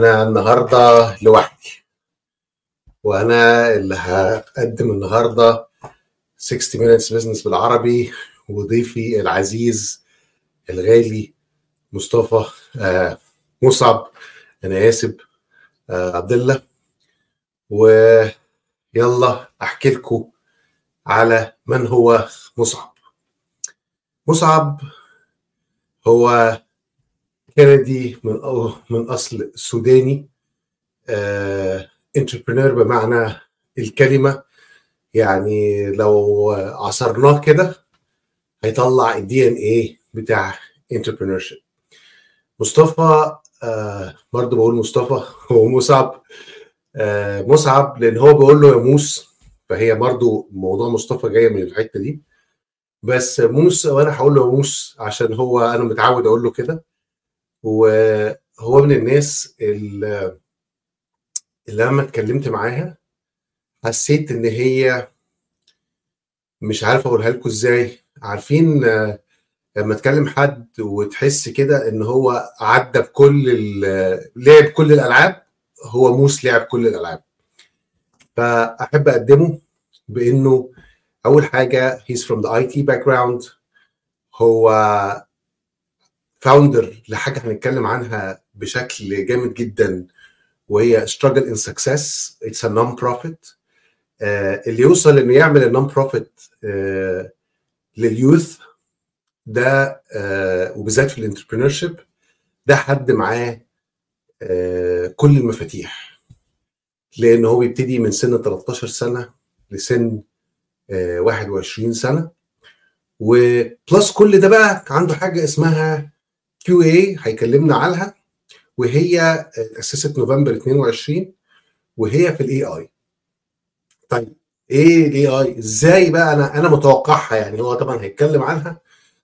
أنا النهارده لوحدي. وأنا اللي هقدم النهارده 60 minutes business بالعربي وضيفي العزيز الغالي مصطفى آه، مصعب أنا آسف آه، عبد الله ويلا أحكي لكم على من هو مصعب. مصعب هو كندي من من أصل سوداني. entrepreneur بمعنى الكلمة. يعني لو عصرناه كده هيطلع ال DNA بتاع entrepreneur مصطفى آه برضه بقول مصطفى هو مصعب. آه مصعب لأن هو بيقول له يا Mus فهي برضه موضوع مصطفى جاية من الحتة دي. بس موس وأنا هقول له موس عشان هو أنا متعود أقول له كده. وهو من الناس اللي لما اتكلمت معاها حسيت إن هي مش عارف أقولها لكم إزاي. عارفين لما تكلم حد وتحس كده إن هو عدى بكل لعب كل الألعاب هو موس لعب كل الألعاب. فأحب أقدمه بإنه أول حاجة he's from the IT background. هو founder لحاجة هنتكلم عنها بشكل جامد جدا وهي Struggle and Success. It's a non-profit. آه، اللي يوصل إنه يعمل ال non-profit لل youth ده آه، وبالذات في ال entrepreneurship ده حد معاه آه، كل المفاتيح. لأن هو بيبتدي من سن 13 سنة لسن آه، 21 سنة. و plus كل ده بقى عنده حاجة اسمها QA هيكلمنا عنها وهي آه، اتأسست نوفمبر 22 وهي في ال AI طيب إيه ال AI إزاي بقى؟ أنا أنا متوقعها يعني هو طبعا هيتكلم عنها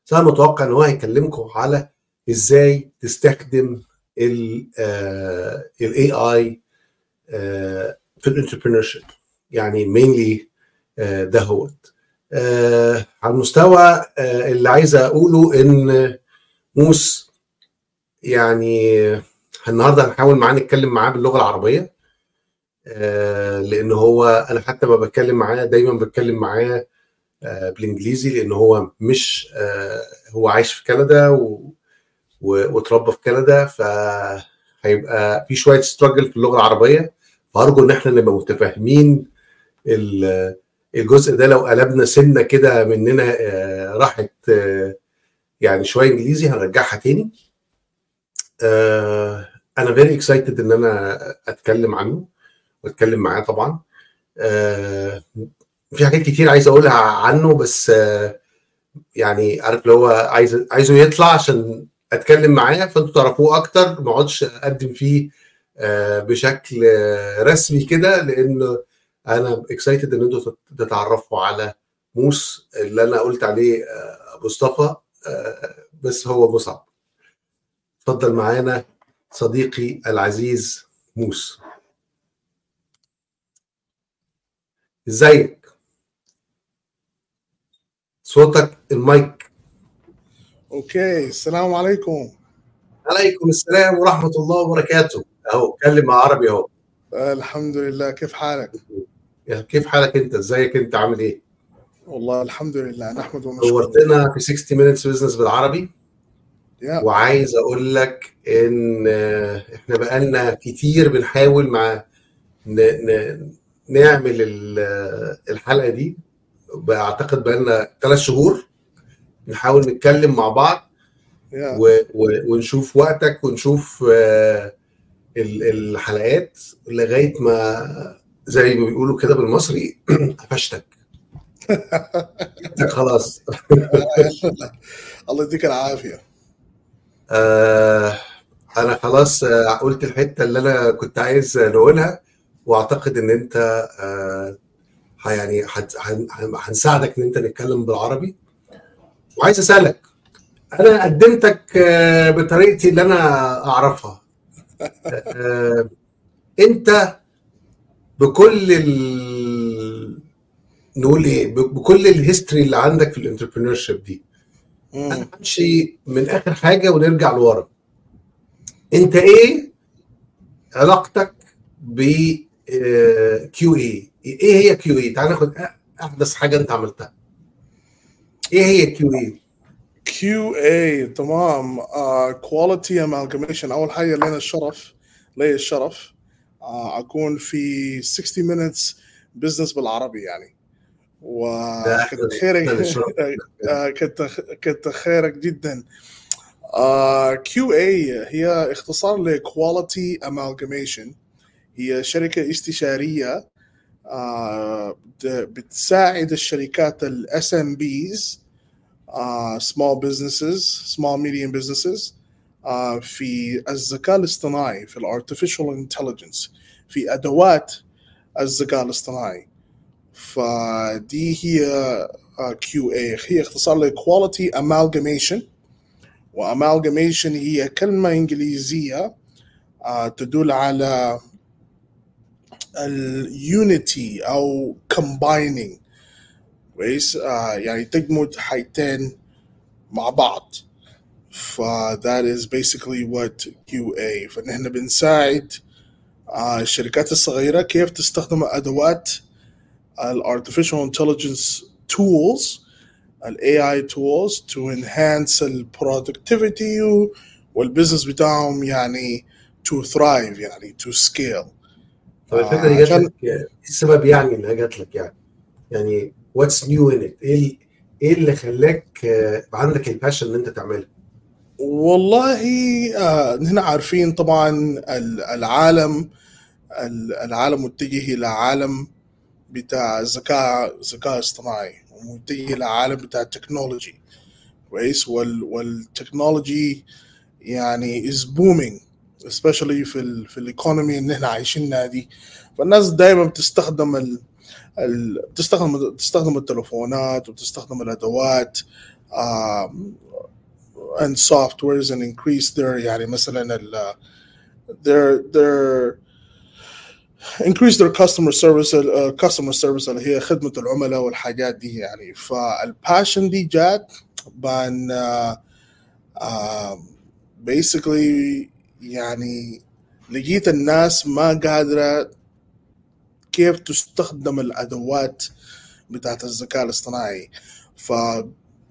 بس أنا متوقع إن هو هيكلمكم على إزاي تستخدم ال AI في ال entrepreneurship يعني mainly ده هو. آه، على المستوى آه، اللي عايز أقوله إن Mus يعني النهارده هنحاول معاه نتكلم معاه باللغة العربية. آه، لأن هو أنا حتى ما بتكلم معاه دايما بتكلم معاه آه، بالإنجليزي لأن هو مش آه، هو عايش في كندا و- واتربى في كندا فهيبقى في شوية struggle في اللغة العربية. فارجو إن إحنا نبقى متفاهمين ال- الجزء ده لو قلبنا سنة كده مننا راحت يعني شوية إنجليزي هنرجعها تاني. أنا very excited إن أنا أتكلم عنه وأتكلم معاه طبعا. آه، في حاجات كتير عايز أقولها عنه بس آه، يعني عارف اللي هو عايز عايزه يطلع عشان أتكلم معاه فأنتوا تعرفوه أكتر. ما أقعدش أقدم فيه آه، بشكل آه، رسمي كده لأن أنا اكسايتد إن أنتوا تت- تتعرفوا على موس اللي أنا قلت عليه آه، مصطفى. آه، بس هو مصعب. اتفضل معانا صديقي العزيز موس ازيك؟ صوتك المايك. أوكي السلام عليكم. عليكم السلام ورحمة الله وبركاته. اهو اتكلم عربي اهو. الحمد لله. كيف حالك؟ كيف حالك انت؟ ازيك انت؟ عامل إيه؟ والله الحمد لله نحمد ونشكر صورتنا في 60 minutes business بالعربي. وعايز أقول لك إن إحنا بقالنا كتير بنحاول مع ن... ن... نعمل ال- الحلقة دي. بعتقد بقالنا ثلاث شهور نحاول نتكلم مع بعض. و... و... ونشوف وقتك ونشوف ال- الحلقات لغاية ما زي ما بيقولوا كده بالمصري قفشتك. خلاص. الله يديك العافية. آه أنا خلاص آه، قلت الحتة اللي أنا كنت عايز نقولها وأعتقد إن أنت آه يعني هنساعدك إن أنت نتكلم بالعربي. وعايز أسألك أنا قدمتك آه بطريقتي اللي أنا أعرفها. آه أنت بكل ال... نقول إيه بكل ال history اللي عندك في ال entrepreneurship دي أنا. همشي من آخر حاجة ونرجع لورا. أنت إيه علاقتك ب QA إيه هي QA تعال ناخد أحدث حاجة أنت عملتها. إيه هي كيو اي كيو اي تمام. كواليتي امالجميشن أول حاجة لنا الشرف لي الشرف آه أكون في 60 minutes business بالعربي يعني. وكنت خيرك آه، كنت خيرك جدا. QA هي اختصار ل Quality Amalgamation هي شركة استشارية بت- بتساعد الشركات ال SMBs small businesses small medium businesses آه، في الذكاء الاصطناعي في ال artificial intelligence في أدوات الذكاء الاصطناعي. فدي هي QA هي اختصار ل quality amalgamation. و amalgamation هي كلمة إنجليزية آه، تدل على ال unity أو combining. كويس؟ آه، يعني تدمج حاجتين مع بعض. ف that is basically what QA فنحن بنساعد آه، الشركات الصغيرة كيف تستخدم أدوات ال artificial intelligence tools ال AI tools to enhance ال productivity و- والبزنس بتاعهم يعني to thrive يعني to scale. طب الفكرة دي جات لك إيه السبب يعني إنها جات لك يعني؟ يعني what's new in it إيه إيه اللي خلاك آه، عندك ال passion إن أنت تعملها والله آه هنا عارفين طبعا ال- العالم ال- العالم متجه إلى عالم بتاع الذكاء الذكاء اصطناعي ومتجه إلى عالم بتاع ال technology. كويس؟ وال وال technology يعني is booming especially في ال في الايكونومي اللي إحنا عايشينها دي. فالناس دائما بتستخدم ال ال بتستخدم بتستخدم التلفونات وبتستخدم الأدوات and softwares and increase their يعني مثلا ال their their increase their customer service uh, customer service اللي هي خدمة العملاء والحاجات دي يعني. فالباشن دي جات بان uh, uh, basically يعني لقيت الناس ما قادرة كيف تستخدم الأدوات بتاعت الذكاء الاصطناعي. ف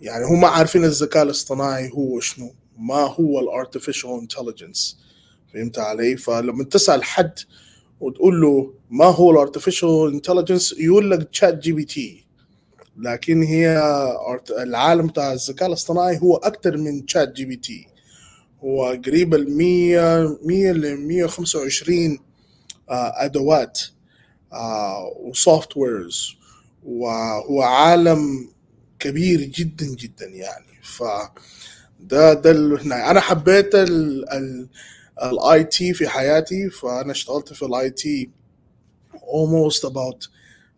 يعني هم عارفين الذكاء الاصطناعي هو شنو ما هو ال artificial intelligence فهمت علي؟ فلما تسأل حد وتقول له ما هو ال artificial intelligence يقول لك ChatGPT لكن هي العالم بتاع الذكاء الاصطناعي هو أكثر من ChatGPT هو قريب ال 100 100 ل 125 آه، أدوات و softwares وهو عالم كبير جدا جدا يعني. ف ده ده اللي أنا حبيت ال IT في حياتي فأنا اشتغلت في ال IT almost about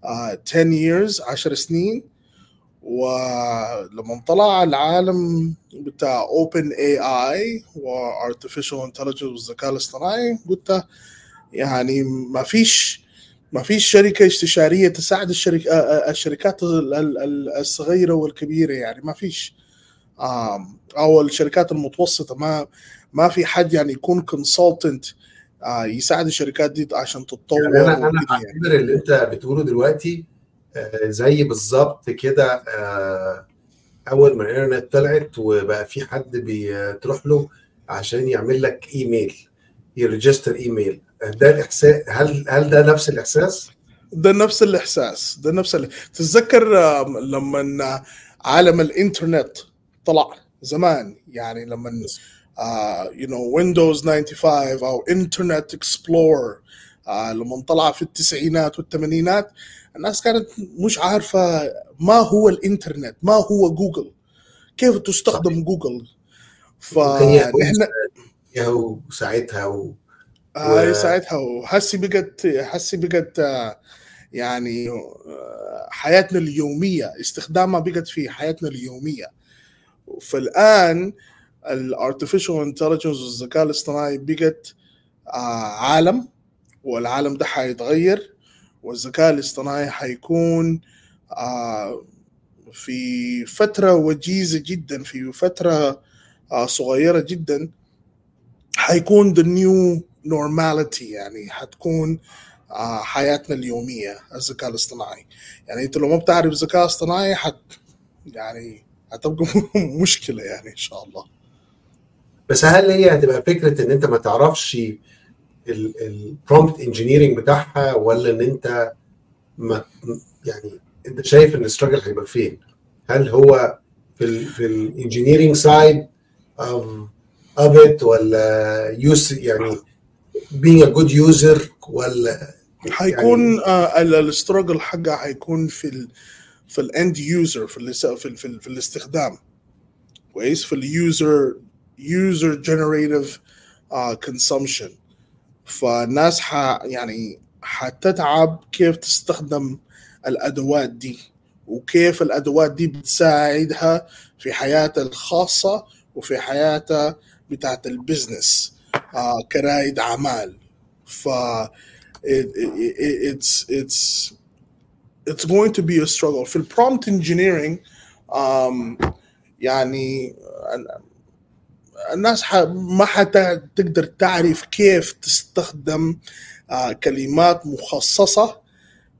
uh, 10 years 10 سنين. ولما طلع العالم بتاع OpenAI و artificial intelligence والذكاء الاصطناعي قلت يعني ما فيش ما فيش شركة استشارية تساعد الشركة الشركات ال- ال- ال- الصغيرة والكبيرة يعني ما فيش. أو الشركات المتوسطة ما ما في حد يعني يكون consultant يساعد الشركات دي عشان تتطور يعني أنا أنا يعني. بعتبر اللي أنت بتقوله دلوقتي آه، زي بالظبط كده آه، أول ما الإنترنت طلعت وبقى في حد بتروح له عشان يعمل لك إيميل يريجستر إيميل ده الإحساس هل هل ده نفس الإحساس؟ ده نفس الإحساس ده نفس ال... تتذكر لما عالم الإنترنت طلع زمان يعني لما you know Windows 95 أو Internet Explorer لما طلع في التسعينات والثمانينات الناس كانت مش عارفة ما هو الإنترنت ما هو جوجل كيف تستخدم جوجل؟ فنحن ساعتها و... و- ساعتها. وهسي بقت هسي بقت آه، يعني آه، حياتنا اليومية استخدامها بقت في حياتنا اليومية. فالآن ال artificial intelligence والذكاء الاصطناعي بقت آه، عالم والعالم ده حيتغير والذكاء الاصطناعي حيكون آه، في فترة وجيزة جدا في فترة آه، صغيرة جدا حيكون the new normality يعني حتكون حياتنا اليومية الذكاء الاصطناعي. يعني انت لو ما بتعرف ذكاء اصطناعي حت يعني هتبقى مشكلة يعني إن شاء الله. بس هل هي هتبقى فكرة إن أنت ما تعرفش ال prompt engineering بتاعها ولا إن أنت ما يعني أنت شايف إن ال struggle هيبقى فين؟ هل هو في ال في ال engineering side of it ولا use يعني being a good user ولا حيكون آه ال struggle حقها حيكون في ال في ال end user في ال في ال في, ال في الاستخدام كويس في ال user user generative consumption فالناس ح يعني حتتعب كيف تستخدم الأدوات دي وكيف الأدوات دي بتساعدها في حياتها الخاصة وفي حياتها بتاعت ال business آه كرائد أعمال. ف it, it, it's it's it's going to be a struggle. في ال prompt engineering um, يعني الناس ح... ما حتقدر تعرف كيف تستخدم آه كلمات مخصصة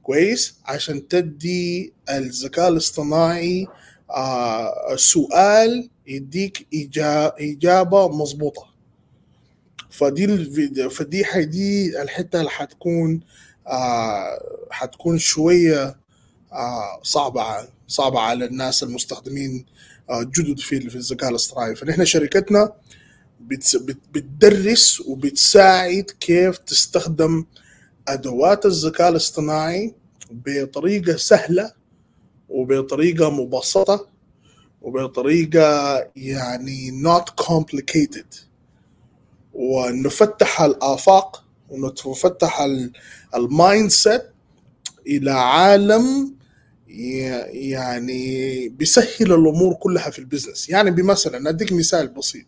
كويس عشان تدي الذكاء الاصطناعي آه سؤال يديك إجا... إجابة مظبوطة. فدي فدي دي الحتة اللي حتكون آه حتكون شوية صعبة صعبة على الناس المستخدمين جدد في في الذكاء الاصطناعي. فنحن شركتنا بتدرس وبتساعد كيف تستخدم أدوات الذكاء الاصطناعي بطريقة سهلة وبطريقة مبسطة وبطريقة يعني not complicated. ونفتح الآفاق ونفتح ال mindset إلى عالم يعني بيسهل الأمور كلها في ال business. يعني بمثلا أديك مثال بسيط.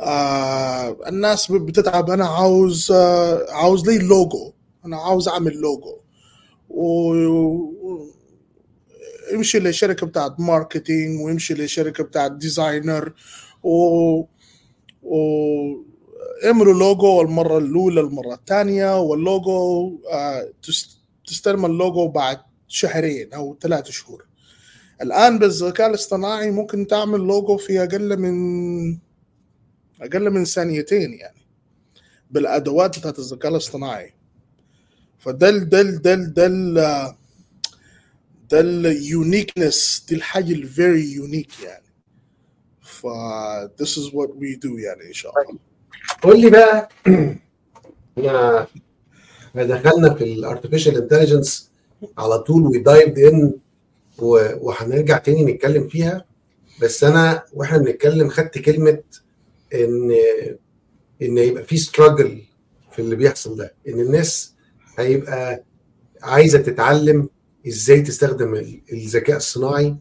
آه الناس بتتعب أنا عاوز آه عاوز لي لوجو أنا عاوز أعمل لوجو و يمشي لشركة بتاعت marketing ويمشي لشركة بتاعت designer و وعملوا لوجو المرة الأولى المرة الثانية. واللوجو آه تستلم اللوجو بعد شهرين أو ثلاث شهور. الآن بالذكاء الاصطناعي ممكن تعمل لوجو في أقل من أقل من ثانيتين يعني بالأدوات بتاعت الذكاء الاصطناعي. فدل دل دل دل ده ال uniqueness دي الحاجة ال very unique يعني. ف this is what we do يعني إن شاء الله. قول لي بقى إحنا دخلنا في ال artificial intelligence على طول و dived in وهنرجع تاني نتكلم فيها. بس أنا وإحنا بنتكلم خدت كلمة ان إن يبقى في struggle في اللي بيحصل ده. إن الناس هيبقى عايزة تتعلم إزاي تستخدم الذكاء الصناعي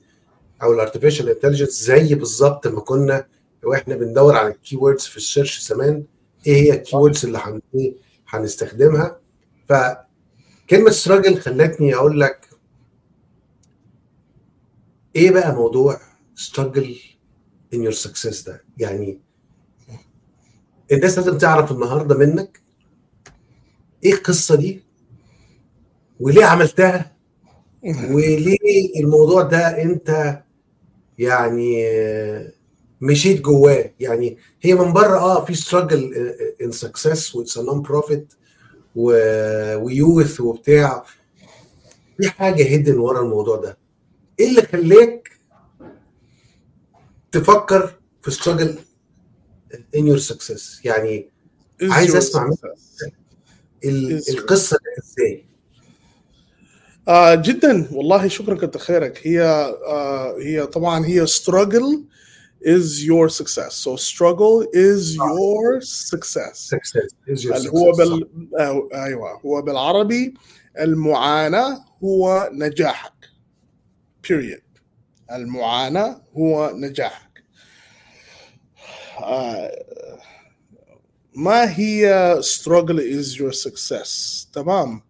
أو ال artificial intelligence زي بالظبط ما كنا وإحنا بندور على ال key في ال search زمان. إيه هي ال key اللي هنستخدمها؟ فكلمه struggle خلتني أقول لك إيه بقى موضوع struggle in your success ده؟ يعني الناس لازم تعرف النهارده منك إيه القصة دي وليه عملتها وليه الموضوع ده أنت يعني مشيت جواه؟ يعني هي من بره آه في struggle in success و it's non-profit و youth وبتاع. في حاجة hidden ورا الموضوع ده. إيه اللي خلاك تفكر في struggle in your success يعني عايز أسمع منك القصة إزاي؟ آه جدا. والله شكرا كتر خيرك. هي آه هي طبعا هي struggle is your success so struggle is your success success is your success هو بال آه ايوه هو بالعربي المعاناه هو نجاحك period المعاناه هو نجاحك آه ما هي struggle is your success تمام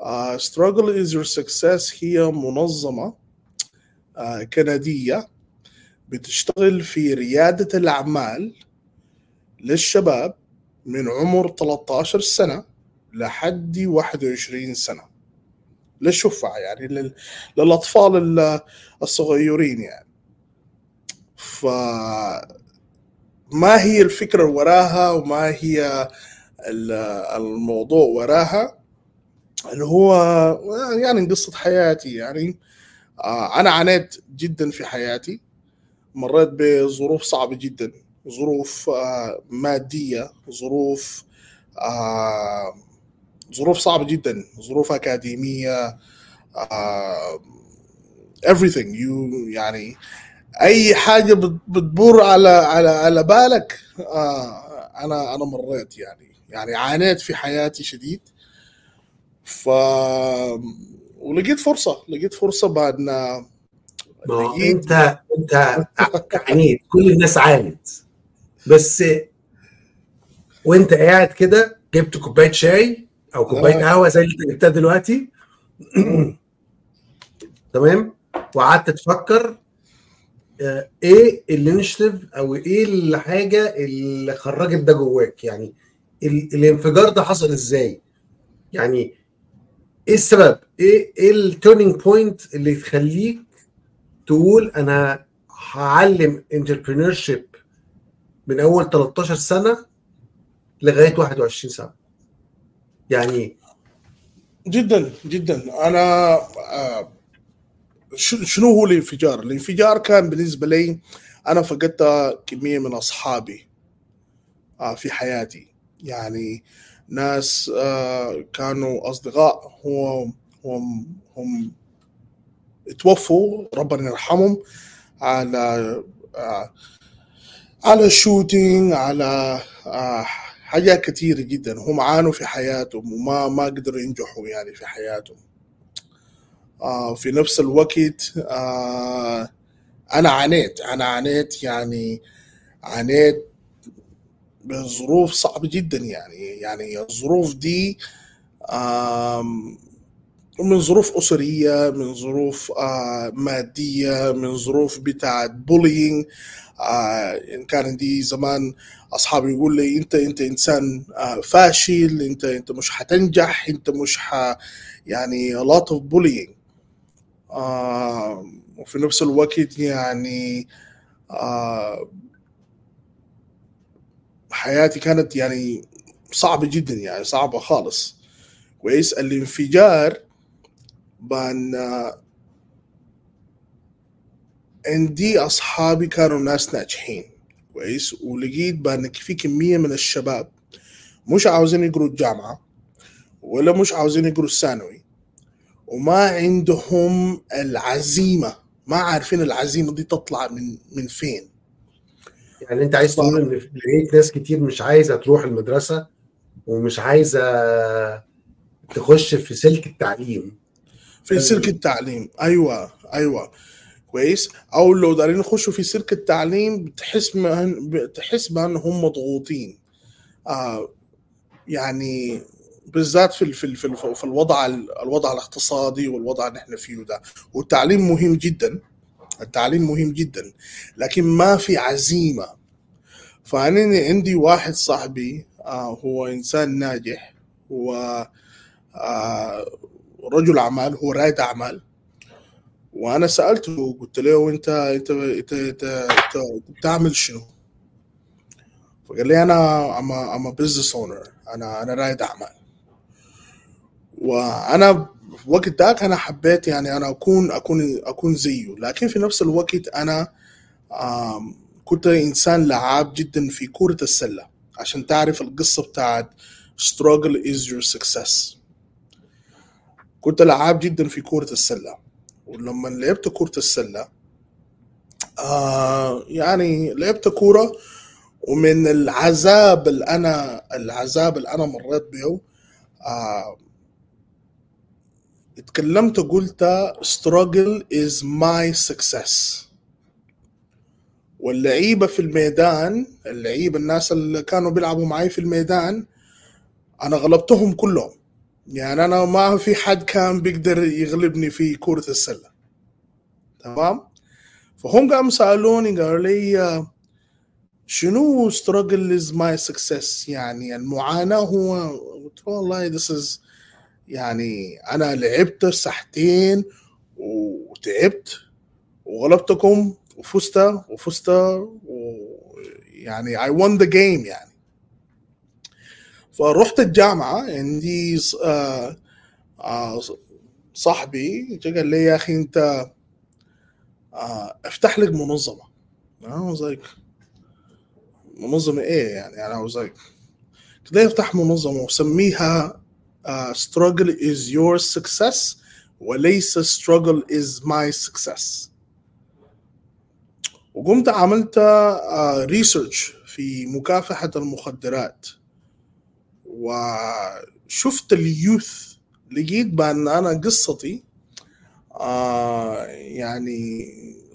uh, struggle is your success هي منظمة آه، كنديه بتشتغل في ريادة الأعمال للشباب من عمر 13 سنة لحد 21 سنة. للشفع يعني لل- للأطفال ال- الصغيرين يعني. ف ما هي الفكرة وراها وما هي ال- الموضوع وراها؟ اللي هو يعني قصة حياتي يعني. آه، أنا عانيت جدا في حياتي. مريت بظروف صعبة جدا. ظروف آه، مادية ظروف آه، ظروف صعبة جدا. ظروف أكاديمية آه، everything. You يعني أي حاجة بت- بتبور على على على بالك أنا أنا مريت يعني. يعني عانيت في حياتي شديد. ف ولقيت فرصة لقيت فرصة بعد ما هو انت انت عانيت كل الناس عانت. بس وانت قاعد كده جبت كوباية شاي أو كوباية آه. قهوة زي اللي انت جبتها دلوقتي. تمام؟ وقعدت تفكر آه، إيه الانشيتيف أو إيه الحاجة اللي خرجت ده جواك؟ يعني ال- الانفجار ده حصل إزاي؟ يعني إيه السبب؟ إيه إيه ال turning point اللي تخليك تقول أنا هعلم entrepreneur من أول 13 سنة لغاية 21 سنة. يعني جدا جدا. أنا آه، شنو هو الانفجار؟ الانفجار كان بالنسبة لي أنا فقدت كمية من أصحابي آه، في حياتي. يعني ناس آه، كانوا أصدقاء هم هم هم توفوا ربنا يرحمهم على آه، على شوتينج على آه، حاجات كثيرة جدا. هم عانوا في حياتهم وما ما قدروا ينجحوا يعني في حياتهم. آه، في نفس الوقت أنا عانيت أنا عانيت يعني عانيت بظروف صعبة جدا يعني. يعني الظروف دي من ظروف أسرية من ظروف آه، مادية من ظروف بتاعت بولينج إن كان دي زمان أصحابي يقول لي أنت أنت إنسان آه، فاشل أنت أنت مش حتنجح أنت مش ح يعني a lot of bullying. آه، وفي نفس الوقت يعني آه، حياتي كانت يعني صعبة جدا يعني صعبة خالص. كويس الانفجار بأن عندي أصحابي كانوا ناس ناجحين. كويس؟ ولقيت بأن في كمية من الشباب مش عاوزين يقروا الجامعة ولا مش عاوزين يقروا الثانوي وما عندهم العزيمة ما عارفين العزيمة دي تطلع من من فين. يعني أنت عايز تقول إن لقيت ناس كتير مش عايزة تروح المدرسة ومش عايزة تخش في سلك التعليم. في سلك التعليم. أيوه أيوه. كويس. أو لو دارين يخشوا في سلك التعليم بتحس بأن بتحس بان هم مضغوطين. آه يعني بالذات في في في ال- في الوضع ال- الوضع الاقتصادي والوضع اللي إحنا فيه ده. والتعليم مهم جدا. التعليم مهم جدا. لكن ما في عزيمة. فأنا عندي واحد صاحبي آه هو إنسان ناجح. هو آه رجل أعمال هو رائد أعمال. وأنا سألته قلت له أنت أنت أنت, أنت, بتعمل شنو؟ فقال لي أنا اما اما business owner أنا أنا رائد أعمال. وأنا في ذاك أنا حبيت يعني أنا أكون أكون أكون زيه. لكن في نفس الوقت أنا كنت إنسان لعاب جدا في كرة السلة. عشان تعرف القصة بتاعت struggle is your success. كنت لعاب جدا في كرة السلة. ولما لعبت كرة السلة آه يعني لعبت كورة ومن العذاب اللي أنا العذاب اللي أنا مريت به آه اتكلمت قلت struggle is my success. واللعيبة في الميدان اللعيبة الناس اللي كانوا بيلعبوا معي في الميدان أنا غلبتهم كلهم. يعني أنا ما في حد كان بيقدر يغلبني في كرة السلة. تمام؟ فهم قاموا سألوني قالوا لي شنو struggle is my success يعني المعاناة هو قلت له والله this is يعني أنا لعبت ساعتين وتعبت وغلبتكم وفزت وفزت ويعني I won the game يعني. فرحت الجامعة عندي آه، آه، صاحبي قال لي يا أخي أنت آه، افتح لك I was like منظمة إيه يعني؟ was like كده افتح منظمة وسميها struggle is your success وليس struggle is my success. وقمت عملت ريسيرش في مكافحة المخدرات. وشفت اليوث لقيت بأن أنا قصتي. آه يعني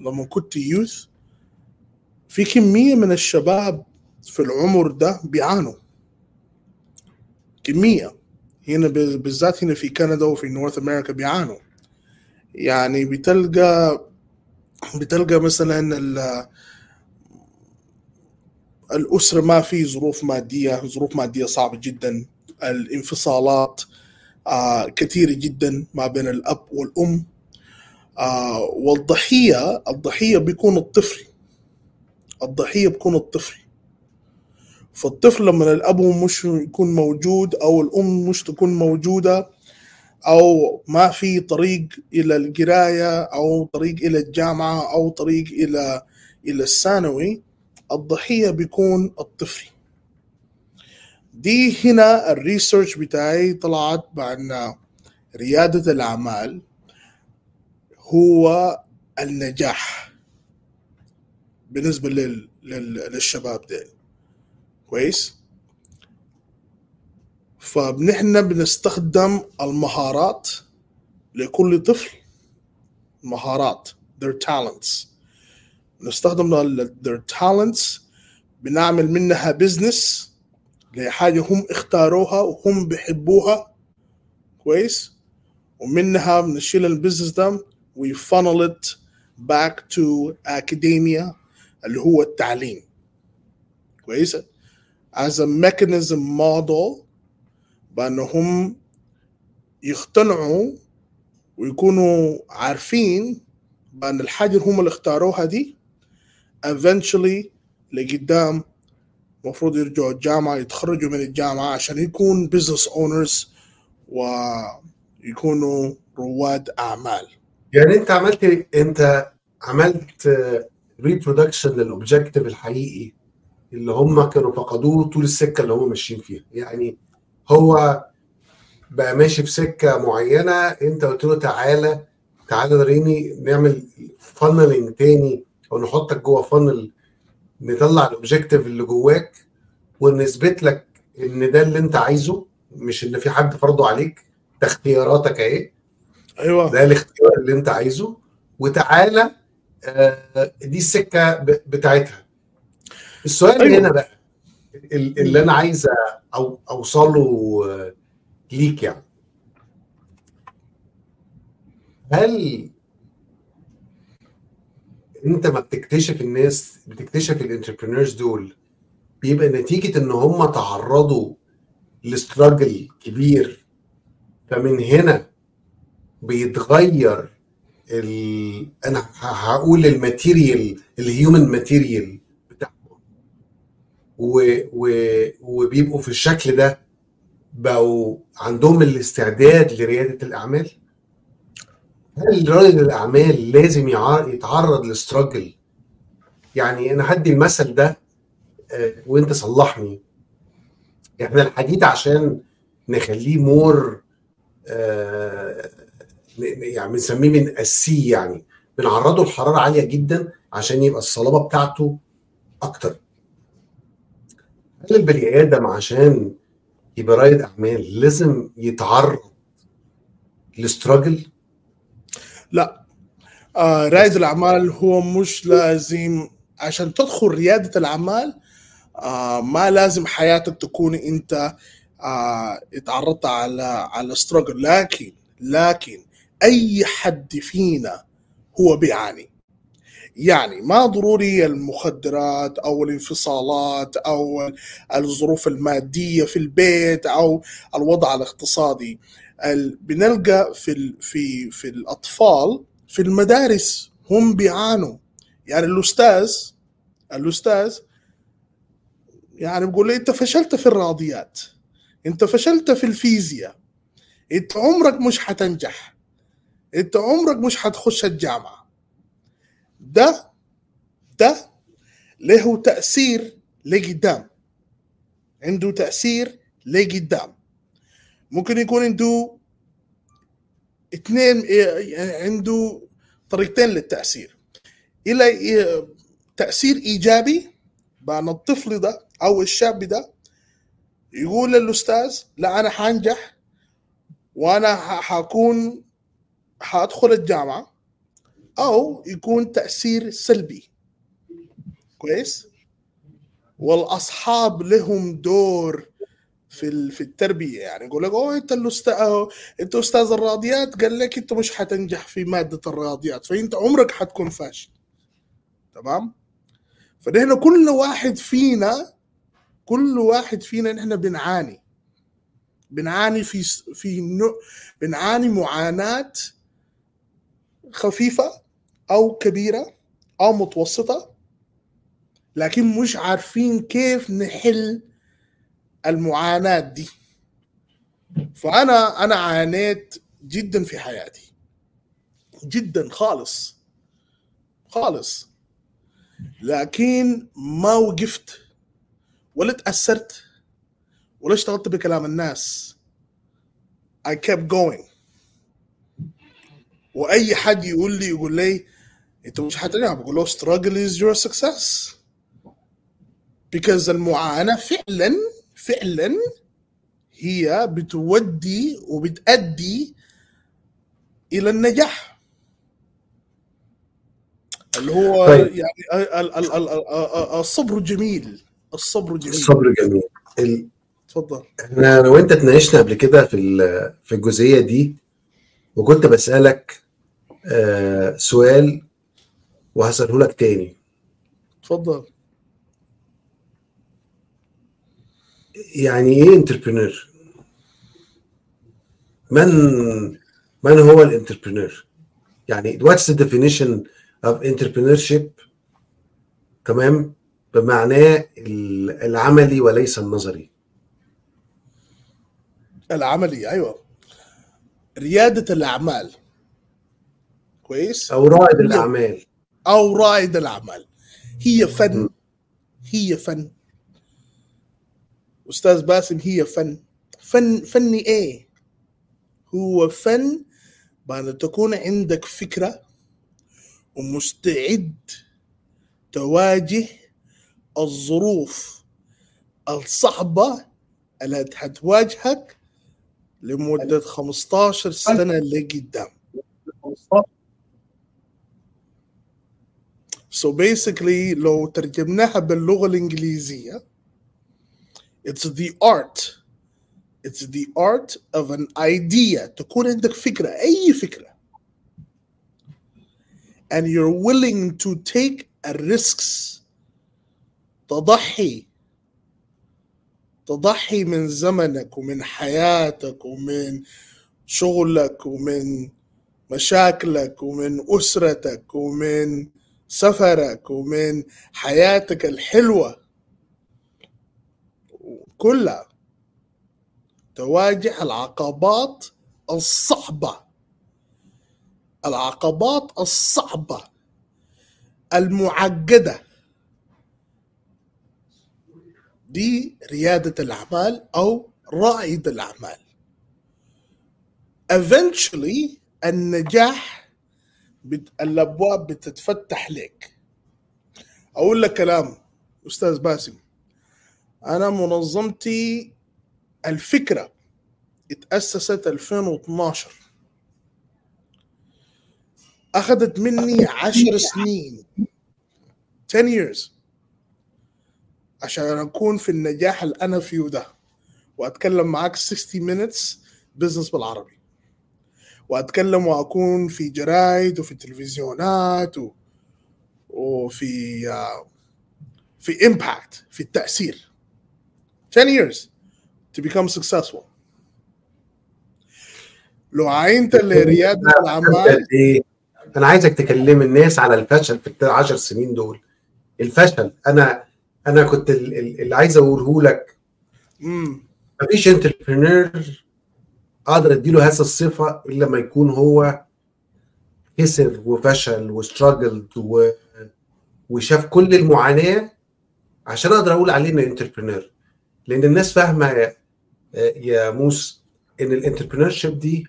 لما كنت يوث في كمية من الشباب في العمر ده بيعانوا. كمية. هنا بالذات هنا في كندا وفي نورث أمريكا بيعانوا. يعني بتلقى بتلقى مثلا ال- الأسرة ما في ظروف مادية ظروف مادية صعبة جدا. الانفصالات آه كثيرة جدا ما بين الأب والأم. آه والضحية الضحية بيكون الطفل. الضحية بيكون الطفل. فالطفل لما الأب مش يكون موجود أو الأم مش تكون موجودة أو ما في طريق إلى القراية أو طريق إلى الجامعة أو طريق إلى إلى الثانوي الضحية بيكون الطفل. دي هنا الريسيرش بتاعي طلعت بأن ريادة الأعمال هو النجاح بالنسبة لل... لل... للشباب ديل كويس؟ فنحن بنستخدم المهارات لكل طفل. مهارات their talents. نستخدم their talents بنعمل منها business لحاجة هم اختاروها وهم بيحبوها. كويس؟ ومنها بنشيل ال business ده we funnel it back to academia اللي هو التعليم. كويس؟ As a mechanism model بأنهم يقتنعوا ويكونوا عارفين بأن الحاجة اللي هم اللي اختاروها دي eventually لقدام المفروض يرجعوا الجامعة يتخرجوا من الجامعة عشان يكون business owners ويكونوا رواد أعمال. يعني أنت عملت أنت عملت reproduction لل objective الحقيقي اللي هم كانوا فقدوه طول السكة اللي هم ماشيين فيها. يعني هو بقى ماشي في سكة معينة أنت قلت له تعالى تعالى وريني نعمل funneling تاني أو نحطك جوه funnel نطلع ال objective اللي جواك ونثبت لك إن ده اللي أنت عايزه مش إن في حد فرضه عليك ده اختياراتك أهي. أيوة. ده الاختيار اللي أنت عايزه. وتعالى آه، دي السكة بتاعتها. السؤال أيوة. هنا بقى ال- اللي أنا عايز أو أوصله آه، ليك يعني. هل انت ما بتكتشف الناس بتكتشف الانتربرينورز دول بيبقى نتيجة إن هم تعرضوا ل struggle كبير. فمن هنا بيتغير ال... أنا هقول ال material ال human material بتاعهم. و... و... وبيبقوا في الشكل ده بقوا عندهم الاستعداد لريادة الأعمال. هل رائد الأعمال لازم. يتعرض ل struggle يعني أنا هدي المثل ده آه، وأنت صلحني. إحنا الحديد عشان نخليه مور آه، يعني بنسميه من السي يعني. بنعرضه لحرارة عالية جدا عشان يبقى الصلابة بتاعته أكتر. هل البني آدم عشان يبقى رائد أعمال لازم يتعرض لستراجل لا. آه رائد الأعمال هو مش لازم عشان تدخل ريادة الأعمال آه ما لازم حياتك تكون أنت آه اتعرضت على على ستراجل لكن لكن أي حد فينا هو بيعاني. يعني ما ضروري المخدرات أو الانفصالات أو الظروف المادية في البيت أو الوضع الاقتصادي. ال- بنلقى في في في الأطفال في المدارس هم بيعانوا. يعني الأستاذ الأستاذ يعني بيقول لي أنت فشلت في الرياضيات أنت فشلت في الفيزياء أنت عمرك مش حتنجح أنت عمرك مش حتخش الجامعة. ده ده له تأثير لقدام عنده تأثير لقدام. ممكن يكون عنده اثنين يعني عنده طريقتين للتأثير. إلى تأثير إيجابي بان الطفل ده أو الشاب ده يقول للأستاذ لا أنا حانجح وأنا حكون حأدخل الجامعة أو يكون تأثير سلبي. كويس؟ والأصحاب لهم دور في في التربية يعني. يقول لك أوه أنت الأستاذ أنت أستاذ الرياضيات. قال لك أنت مش حتنجح في مادة الرياضيات فأنت عمرك حتكون فاشل. تمام؟ فنحن كل واحد فينا كل واحد فينا نحن بنعاني. بنعاني في في نوع بنعاني معاناة خفيفة أو كبيرة أو متوسطة لكن مش عارفين كيف نحل المعاناة دي. فأنا أنا عانيت جدا في حياتي. جدا خالص. خالص. لكن ما وقفت ولا تأثرت ولا اشتغلت بكلام الناس. I kept going. وأي حد يقول لي يقول لي أنت مش حتنجح بقول له struggle is your success. Because المعاناة فعلا فعلا هي بتودي وبتأدي إلى النجاح. اللي هو طيب. يعني ال- ال- ال- ال- الصبر جميل. الصبر جميل. الصبر جميل. ال- تفضل إحنا أنا وانت اتناقشنا قبل كده في في الجزئية دي وكنت بسألك آه، سؤال وهسأله لك تاني. تفضل يعني إيه entrepreneur من من هو ال entrepreneur يعني what's the definition of entrepreneurship تمام؟ بمعناه ال- العملي وليس النظري. العملي أيوه. ريادة الأعمال. كويس؟ أو رائد الأعمال. أو رائد الأعمال. هي فن. هي فن. أستاذ باسم هي فن. فن فن إيه؟ هو فن بان تكون عندك فكرة ومستعد تواجه الظروف الصعبة اللي هتواجهك لمدة 15 سنة لقدام. So basically لو ترجمناها باللغة الإنجليزية it's the art. It's the art of an idea. تكون عندك فكرة أي فكرة. And you're willing to take a risks. تضحي. تضحي من زمنك ومن حياتك ومن شغلك ومن مشاكلك ومن أسرتك ومن سفرك ومن حياتك الحلوة. كلها تواجه العقبات الصعبة. العقبات الصعبة. المعقدة. دي ريادة الأعمال أو رائد الأعمال. Eventually النجاح بت... الأبواب بتتفتح لك أقول لك كلام أستاذ باسم. أنا منظمتي الفكرة اتأسست 2012 أخذت مني 10 سنين. 10 years. عشان أكون في النجاح اللي أنا فيه ده. وأتكلم معاك 60 minutes business بالعربي. وأتكلم وأكون في جرايد وفي تلفزيونات و... وفي آه، في impact في التأثير. 10 years to become successful. لو عينت لرياده الاعمال إيه؟ أنا عايزك تكلم الناس على الفشل في العشر سنين دول. الفشل. أنا أنا كنت ال- ال- اللي عايز أقوله لك. امم مفيش entrepreneur أقدر اديله هذه الصفة إلا لما يكون هو خسر وفشل و struggled و... وشاف كل المعاناة عشان أقدر أقول عليه إنه entrepreneur لأن الناس فاهمة يا, يا موس إن ال entrepreneurship دي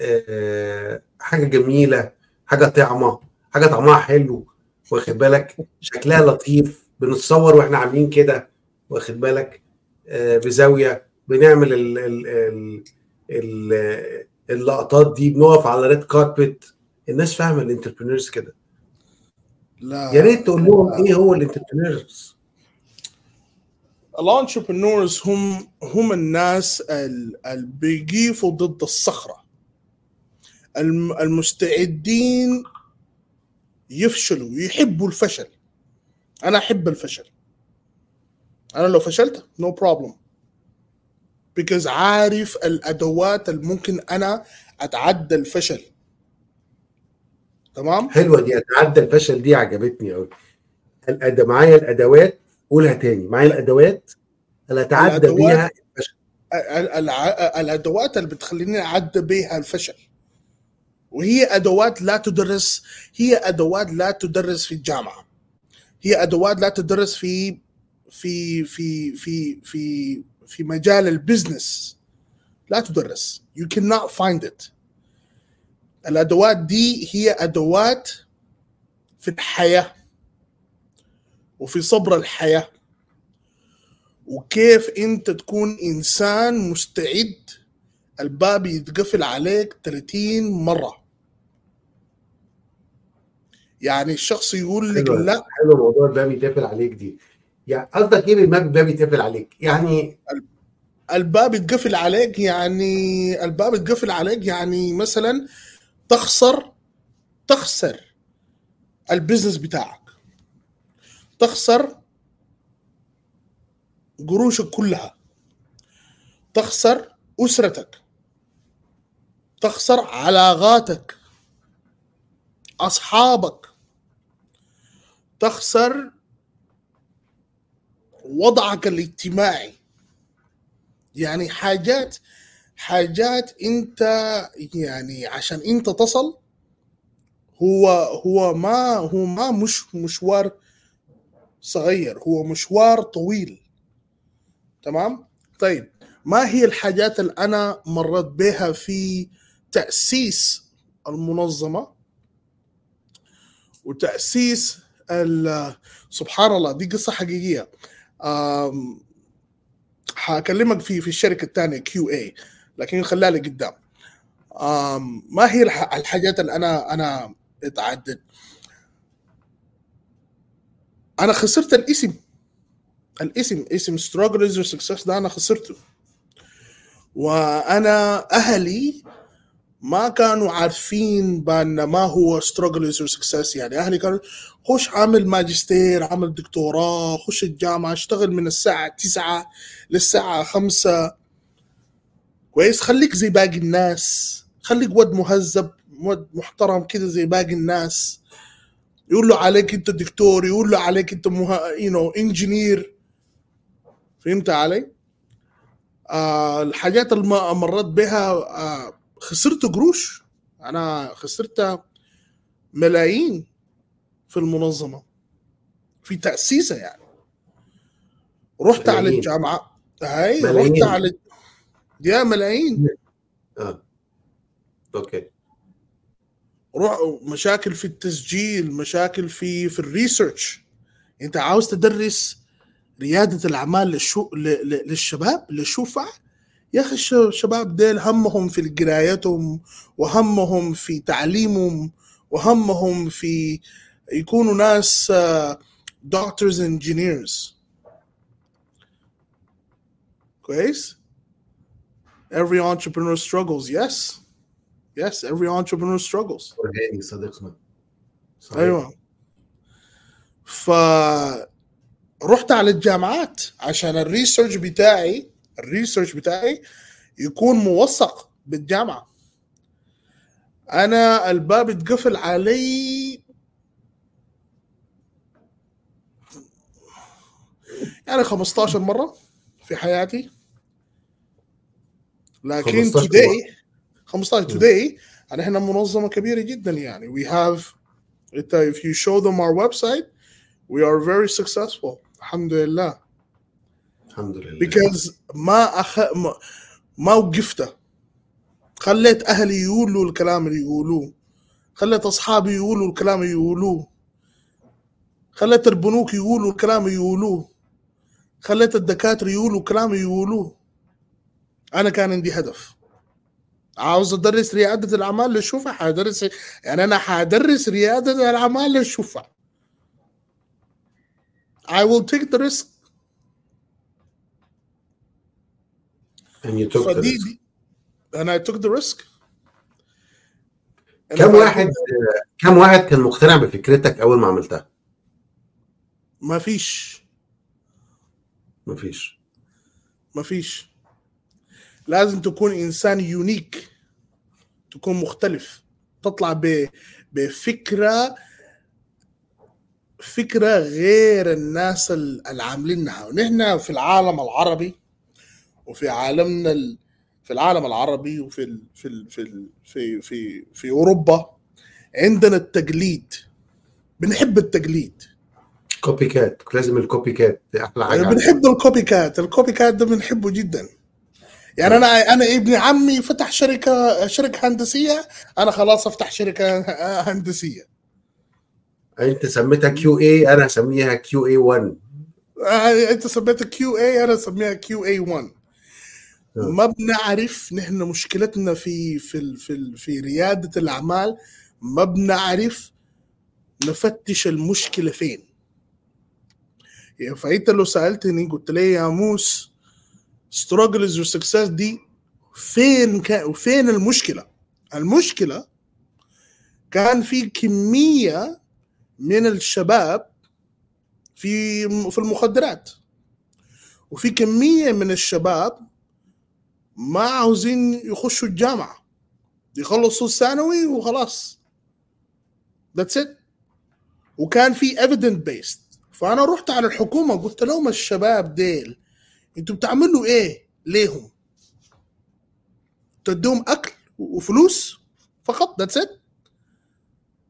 آه، حاجة جميلة حاجة طعمة حاجة طعمها حلو واخد بالك؟ شكلها لطيف بنتصور وإحنا عاملين كده واخد بالك؟ آه، بزاوية بنعمل ال ال ال ال اللقطات دي بنقف على red carpet الناس فاهمة ال entrepreneurs كده. لا. يا ريت تقول لهم إيه هو ال entrepreneurs ال entrepreneurs هم هم الناس ال- اللي ضد الصخرة. الم- المستعدين يفشلوا يحبوا الفشل. أنا أحب الفشل. أنا لو فشلت no no problem because عارف الأدوات اللي ممكن أنا أتعدى الفشل. تمام؟ حلوة دي أتعدى الفشل دي عجبتني قوي. معايا الأدوات قولها تاني. معايا الأدوات اللي اتعدى. بيها ال- الع- الأدوات اللي بتخليني اعدى بها الفشل. وهي أدوات لا تدرس هي أدوات لا تدرس في الجامعة. هي أدوات لا تدرس في في في في في في مجال البزنس. لا تدرس. You cannot find it. الأدوات دي هي أدوات في الحياة. وفي صبر الحياة. وكيف انت تكون إنسان مستعد؟ الباب يتقفل عليك 30 مرة. يعني الشخص يقول لك. لا. حلو موضوع الباب يتقفل عليك دي. يعني قصدك إيه بالباب الباب يتقفل عليك؟ يعني الباب يتقفل عليك يعني الباب يتقفل عليك يعني مثلا تخسر تخسر البزنس بتاعك. تخسر قروشك كلها. تخسر أسرتك. تخسر علاقاتك. أصحابك. تخسر وضعك الاجتماعي. يعني حاجات حاجات أنت يعني عشان أنت تصل هو هو ما هو ما مش مشوار صغير هو مشوار طويل. تمام؟ طيب ما هي الحاجات اللي أنا مرت بها في تأسيس المنظمة؟ وتأسيس سبحان الله دي قصة حقيقية. آم، حكلمك في في الشركة الثانية كيو اي لكن خليها لي قدام آم، ما هي الح- الحاجات اللي أنا أنا اتعدد أنا خسرت الاسم الاسم اسم your success ده أنا خسرته. وأنا أهلي ما كانوا عارفين بأن ما هو your success. يعني أهلي كانوا خش عامل ماجستير عامل دكتوراه خش الجامعة اشتغل من الساعة 9 للساعة 5 كويس؟ خليك زي باقي الناس. خليك ود مهذب ود محترم كده زي باقي الناس. يقول له عليك انت دكتور يقول له عليك انت مه... you know, انجينير فهمت علي؟ آه الحاجات اللي مريت بها آه خسرت قروش. أنا خسرت ملايين في المنظمة. في تأسيسها يعني. رحت على ملايين. الجامعة. هاي ملايين. رحت على يا ملايين. آه. أوكي. مشاكل في التسجيل مشاكل في في الريسيرش. انت عاوز تدرس ريادة الأعمال للشو للشباب للشوفع يا أخي الش- الشباب ديل همهم في قرايتهم وهمهم في تعليمهم وهمهم في يكونوا ناس دكتورز انجينيرز كويس؟ Every entrepreneur struggles yes. Yes every entrepreneur struggles. صديقنا صحيح. أيوه ف رحت على الجامعات عشان ال research بتاعي ال research بتاعي يكون موثق بالجامعة. أنا الباب اتقفل علي يعني 15 مرة في حياتي. لكن 15 today 15 today يعني إحنا منظمة كبيرة جدا يعني. We have if you show them our website we are very successful. الحمد لله. الحمد لله. Because ما أخ... ما, ما وقفت خليت أهلي يقولوا الكلام اللي يقولوه. خليت أصحابي يقولوا الكلام اللي يقولوه. خليت البنوك يقولوا الكلام اللي يقولوه. خليت الدكاترة يقولوا الكلام اللي يقولوه. أنا كان عندي هدف. عاوز أدرس ريادة الأعمال للشفع حادرس يعني أنا حادرس ريادة الأعمال للشفع I will take the risk. And you took the risk. and I took the risk. كم واحد كم واحد كان مقتنع بفكرتك أول ما عملتها؟ ما فيش. مفيش ما فيش. لازم تكون إنسان يونيك تكون مختلف. تطلع ب... بفكرة فكرة غير الناس ال- اللي عاملينها ونحن في العالم العربي وفي عالمنا ال... في العالم العربي وفي ال... في ال... في ال... في في في أوروبا عندنا التقليد. بنحب التقليد. copycat لازم ال copycat دي أحلى حاجة بنحب ال copycat ال copycat ده بنحبه جدا. يعني أنا أنا ابن عمي فتح شركه شركة هندسية أنا خلاص أفتح شركة هندسية. أنت سميتها QA أنا اسميها QA 1 آه، أنت سميتها QA أنا اسميها QA 1 آه. ما بنعرف نحن مشكلتنا في في في في ريادة الأعمال ما بنعرف نفتش المشكلة فين. فانت لو سألتني قلت لي يا موس struggles success دي فين كان فين المشكلة؟ المشكلة كان في كمية من الشباب في في المخدرات. وفي كمية من الشباب ما عاوزين يخشوا الجامعة. يخلصوا الثانوي وخلاص. that's it وكان في evidence based فأنا رحت على الحكومة قلت لهم الشباب ديل أنتوا بتعملوا إيه ليهم؟ تديهم اكل وفلوس فقط that's it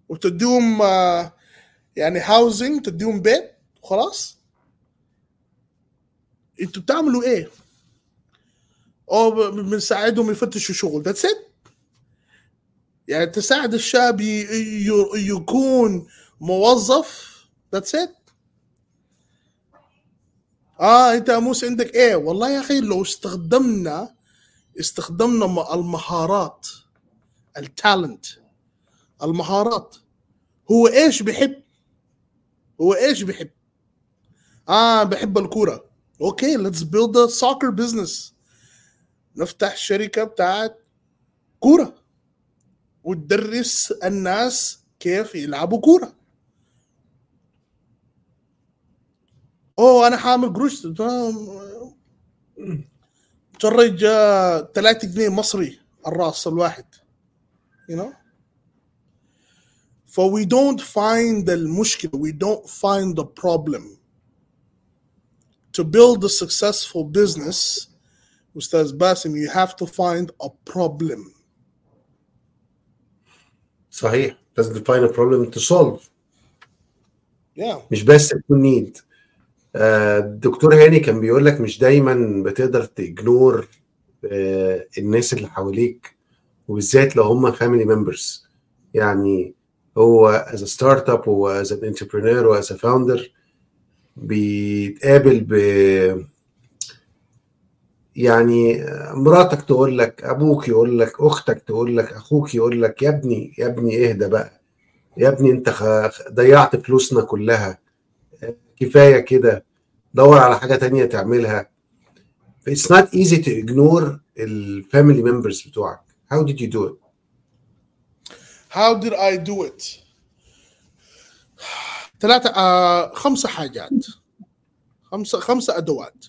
وتديهم يعني housing تديهم بيت وخلاص. أنتوا بتعملوا إيه؟ أو ب- بنساعدهم يفتشوا شغل that's it يعني تساعد الشاب يكون موظف that's it آه أنت يا موسى عندك إيه؟ والله يا أخي لو استخدمنا استخدمنا المهارات ال talent المهارات هو إيش بيحب؟ هو إيش بيحب؟ آه بحب الكورة. okay let's build a soccer business نفتح شركة بتاعت كورة وتدرس الناس كيف يلعبوا كورة. اوه أنا حأعمل قروش charge 3 جنيه مصري الراس الواحد you know So we don't find المشكلة we don't find the problem to build a successful business أستاذ باسم you have to find a problem صحيح لازم define a problem to solve yeah مش بس تكون نيد الدكتور هاني كان بيقول لك مش دايما بتقدر تجنور الناس اللي حواليك وبالذات لو هم فاميلي ممبرز يعني هو as a startup و as an entrepreneur و as a founder بيتقابل ب يعني مراتك تقول لك أبوك يقول لك أختك تقول لك أخوك يقول لك يا ابني يا ابني اهدى بقى يا ابني انت ضيعت فلوسنا كلها كفاية كده. دور على حاجة تانية تعملها. It's not easy to ignore الفاميلي members بتوعك. How did you do it? how did I do it? ثلاثة آه خمسة حاجات. خمسة خمسة أدوات.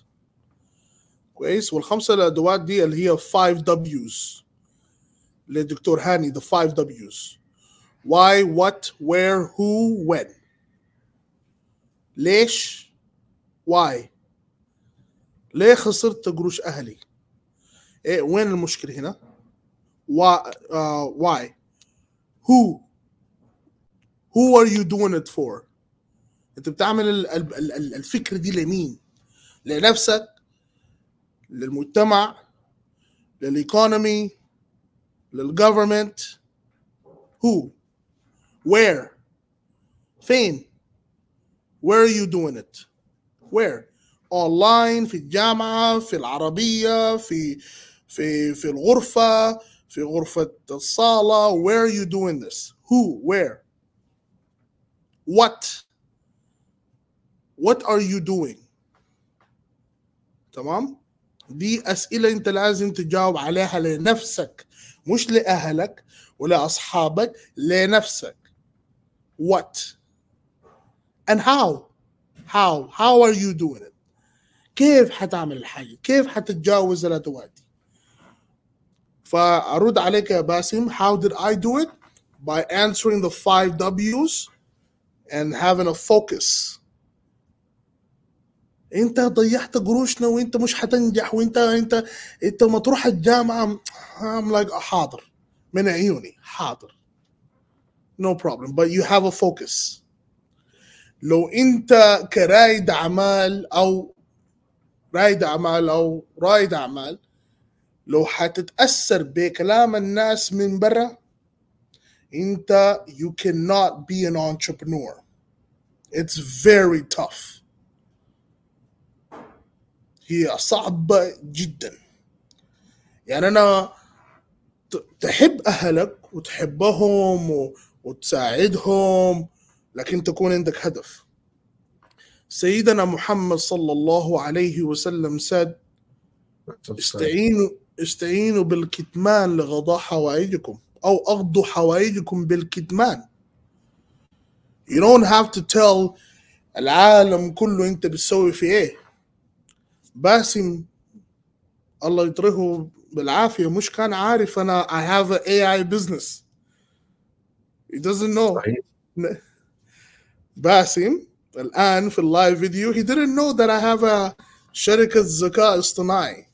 كويس؟ والخمسة الأدوات دي اللي هي 5 W's. للدكتور هاني the 5 W's. Why what where who when. ليش؟ why ليه خسرت قروش أهلي؟ إيه وين المشكلة هنا؟ uh, why who? Who are you doing it for? أنت بتعمل ال- ال- ال- ال- الفكرة دي لمين؟ لنفسك للمجتمع للايكونومي للجفرمنت who? Where? فين؟ Where are you doing it? Where? Online في الجامعة في العربية في في في الغرفة في غرفة الصالة. Where are you doing this? Who? Where? What? What are you doing? تمام؟ دي أسئلة أنت لازم تجاوب عليها لنفسك مش لأهلك ولا أصحابك لنفسك. What? And how? How? How are you doing it? كيف حتعمل الحاجة؟ كيف حتتجاوز الأدوات دي فأرد عليك يا باسم how did I do it? By answering the five W's and having a focus. انت ضيعت قروشنا وانت مش حتنجح وانت انت انت ما تروح الجامعة I'm like حاضر. من عيوني حاضر. No problem. But you have a focus. لو انت كرائد اعمال أو رائد اعمال أو رائد اعمال لو حتتأثر بكلام الناس من برا انت you cannot be an entrepreneur. It's very tough. هي صعبة جدا. يعني أنا تحب أهلك وتحبهم وتساعدهم لكن تكون عندك هدف. سيدنا محمد صلى الله عليه وسلم said استعينوا استعينوا بالكتمان لغضاء حوائجكم أو أغضوا حوائجكم بالكتمان. You don't have to tell العالم كله أنت بتسوي في إيه. باسم الله يطرحه بالعافية مش كان عارف أنا I have a AI business. He doesn't know. صحيح. باسم. الآن في اللايف فيديو he didn't know that I have a شركة ذكاء اصطناعي.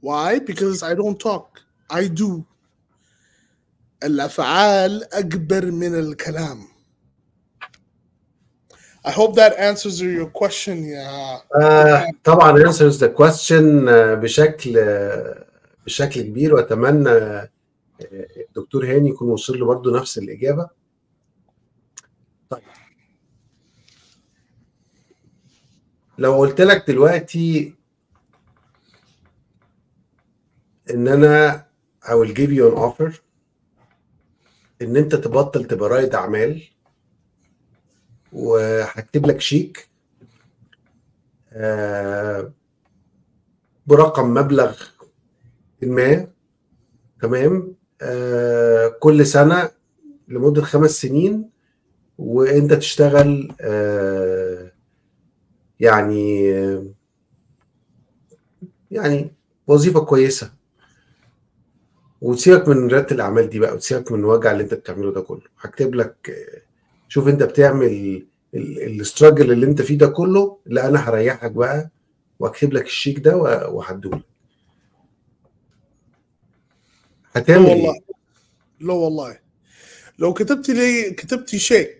Why? Because I don't talk. I do. الأفعال أكبر من الكلام. I hope that answers your question يا آه، طبعا answers the question آه، بشكل آه، بشكل كبير وأتمنى الدكتور هاني يكون وصل له برضه نفس الإجابة. طيب. لو قلت لك دلوقتي إن أنا I will give you an offer إن أنت تبطل تبقى رائد أعمال وهكتب لك شيك آه، برقم مبلغ ما تمام؟ آه، كل سنة لمدة خمس سنين وانت تشتغل آه، يعني يعني وظيفة كويسة. وتسيبك من ريادة الأعمال دي بقى وتسيبك من الوجع اللي انت بتعمله ده كله. هكتب لك آه، شوف انت بتعمل الاستراجل اللي انت فيه ده كله لا أنا هريحك بقى واكتب لك الشيك ده وهديهولك. لا هتعمل والله. إيه؟ لا والله. لو كتبت لي كتبتي شيء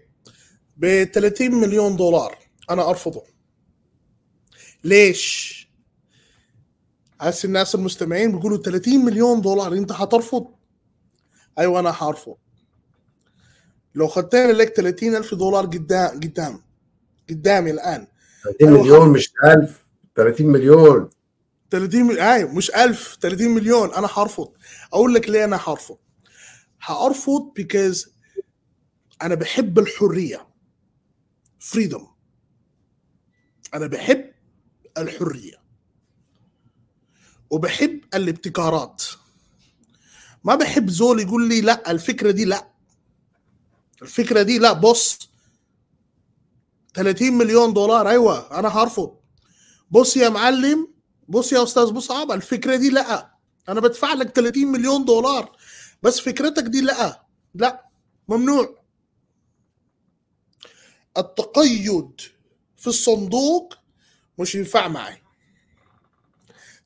ب 30 مليون دولار. أنا أرفضه. ليش؟ هسه الناس المستمعين بيقولوا 30 مليون دولار أنت هترفض؟ أيوه أنا هرفض لو خدتني لك 30 ألف دولار قدام قدام. قدامي الآن. 30 أيوة مليون مش 1000 30 مليون. 30 مليون أيوه مش 1000 30 مليون. أنا هرفض أقول لك ليه أنا هرفض هارفض because أنا بحب الحرية. فريدم أنا بحب الحرية. وبحب الابتكارات. ما بحب زول يقول لي لا الفكرة دي لا. الفكرة دي لا بص 30 مليون دولار أيوه أنا هرفض. بص يا معلم بص يا أستاذ مصعب الفكرة دي لا. أنا بدفع لك 30 مليون دولار. بس فكرتك دي لا. لا ممنوع. التقيد في الصندوق مش ينفع معي.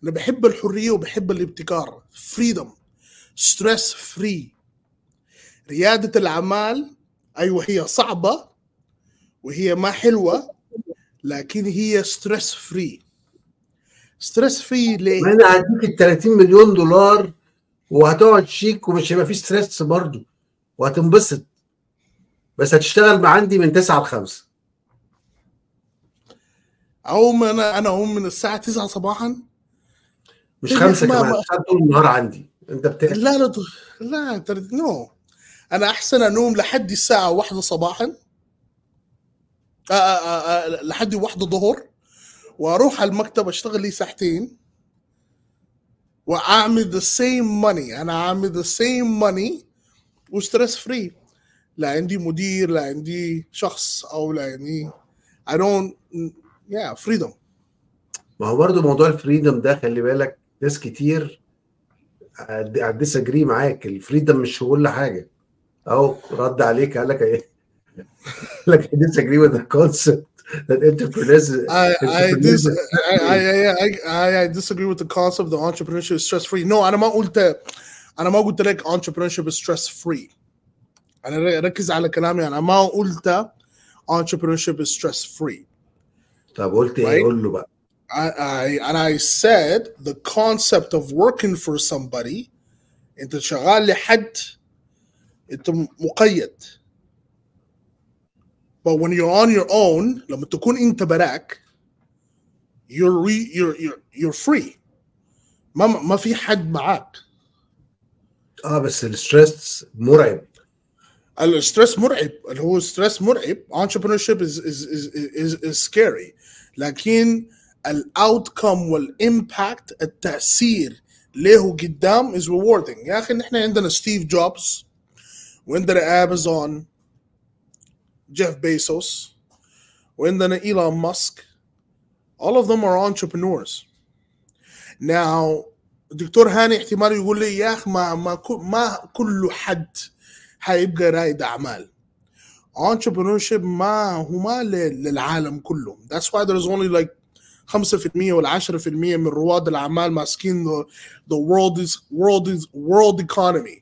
أنا بحب الحرية وبحب الابتكار. freedom stress free ريادة الأعمال أيوه هي صعبة وهي ما حلوة لكن هي stress free stress free ليه؟ أنا هديك ال 30 مليون دولار وهتقعد تشيك ومش هيبقى فيه stress برضه. وهتنبسط. بس هتشتغل عندي من 9 ل 5 أقوم أنا أنا أقوم من الساعة 9 صباحا. مش إيه 5 ما- كمان ما- هتشتغل طول النهار عندي. أنت بتاع لا لا لا no أنا أحسن أنوم لحد الساعة واحدة صباحا. آه آه آه لحد واحدة ظهر. وأروح على المكتب أشتغل لي ساعتين. وأعمل the same money أنا أعمل the same money و stress free لا عندي مدير لا عندي شخص أو لا عندي I don't yeah freedom ما هو برضه موضوع ال freedom ده خلي بالك ناس كتير هت disagree معاك ال freedom مش كل حاجة أهو رد عليك قال لك إيه؟ قال لك ديسجري وذ كونسبت that entrepreneurs I, I, I, I, I, I disagree with the concept of the entrepreneurship is stress free. No, أنا ما قلت أنا ما قلت لك entrepreneurship is stress free. أنا ر- ركز على كلامي أنا ما قلت entrepreneurship is stress free. طب قلت Right. إيه قول له بقى I, I and I said the concept of working for somebody أنت شغال لحد أنت مقيد. But when you're on your own لما تكون أنت براك you're re, you're you're you're free. ما ما في حد معاك. آه بس الستريس مرعب الستريس مرعب. اللي هو stress مرعب. Entrepreneurship is is is is, is scary. لكن ال outcome وال impact التأثير له قدام is rewarding. يا أخي نحن عندنا ستيف جوبز وعندنا امازون جيف بيسوس وعندنا ايلون ماسك all of them are entrepreneurs. Now الدكتور هاني احتمال يقول لي يا أخي ما ما ما كل حد حيبقى رائد اعمال entrepreneurship ما هو ما ل- للعالم كله that's why there's only like 5% ولا 10% من رواد الاعمال ماسكين the, the world is world is world economy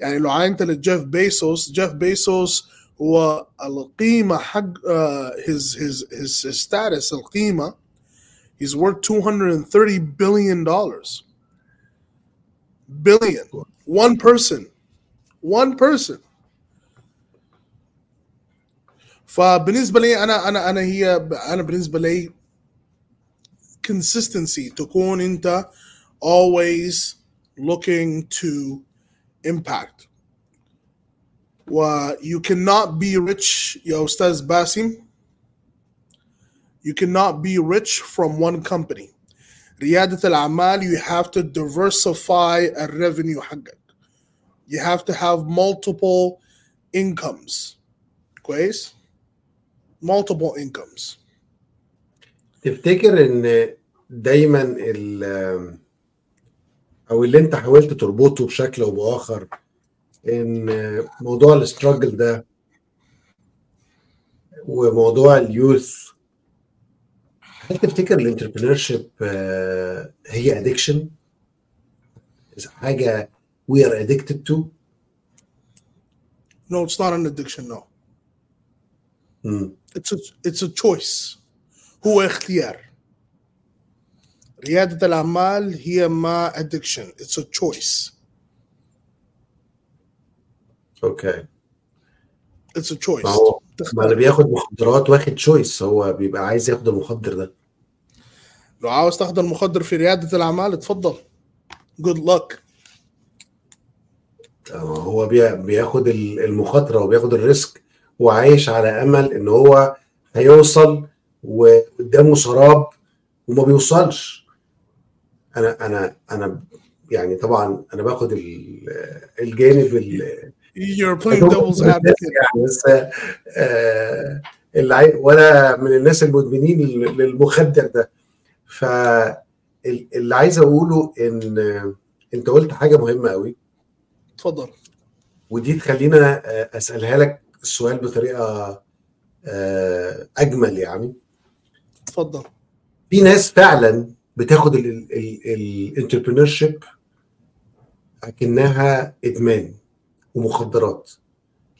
يعني لو عينت لجيف بيسوس جيف بيسوس هو القيمة حق uh, his his his his status القيمة he's worth 230 billion dollars billion one person one person فبالنسبه لي انا انا انا هي انا بالنسبه لي consistency تكون انت always looking to impact و you cannot be rich يا استاذ باسم you cannot be rich from one company ريادة الأعمال you have to diversify الريفينيو حقك you have to have multiple incomes. كويس multiple incomes. تفتكر إن دايما ال أو اللي أنت حاولت تربطه بشكل أو بآخر إن موضوع ال struggle ده وموضوع ال youth هل تفتكر ال entrepreneurship هي addiction حاجة we are addicted to? No it's not an addiction no. مم. it's a, it's a choice. هو اختيار. ريادة الأعمال هي ما addiction. It's a choice. okay it's a choice. ما هو ما اللي بياخد مخدرات واخد choice هو بيبقى عايز ياخد المخدر ده. لو عاوز تاخد المخدر في ريادة الأعمال اتفضل. Good luck. هو بي- بياخد ال- المخاطرة وبياخد ال risk وعايش على أمل إن هو هيوصل وقدامه سراب وما بيوصلش. أنا أنا أنا يعني طبعا أنا باخد ال- الجانب ال- You're playing devil's advocate. يعني بس آه، اللي وأنا من الناس المدمنين لل- للمخدر ده. فاللي عايز أقوله إن أنت قلت حاجة مهمة قوي تفضل ودي تخلينا آه، أسألها لك السؤال بطريقة آه، أجمل يعني. تفضل في ناس فعلا بتاخد ال entrepreneurship أكنها إدمان ومخدرات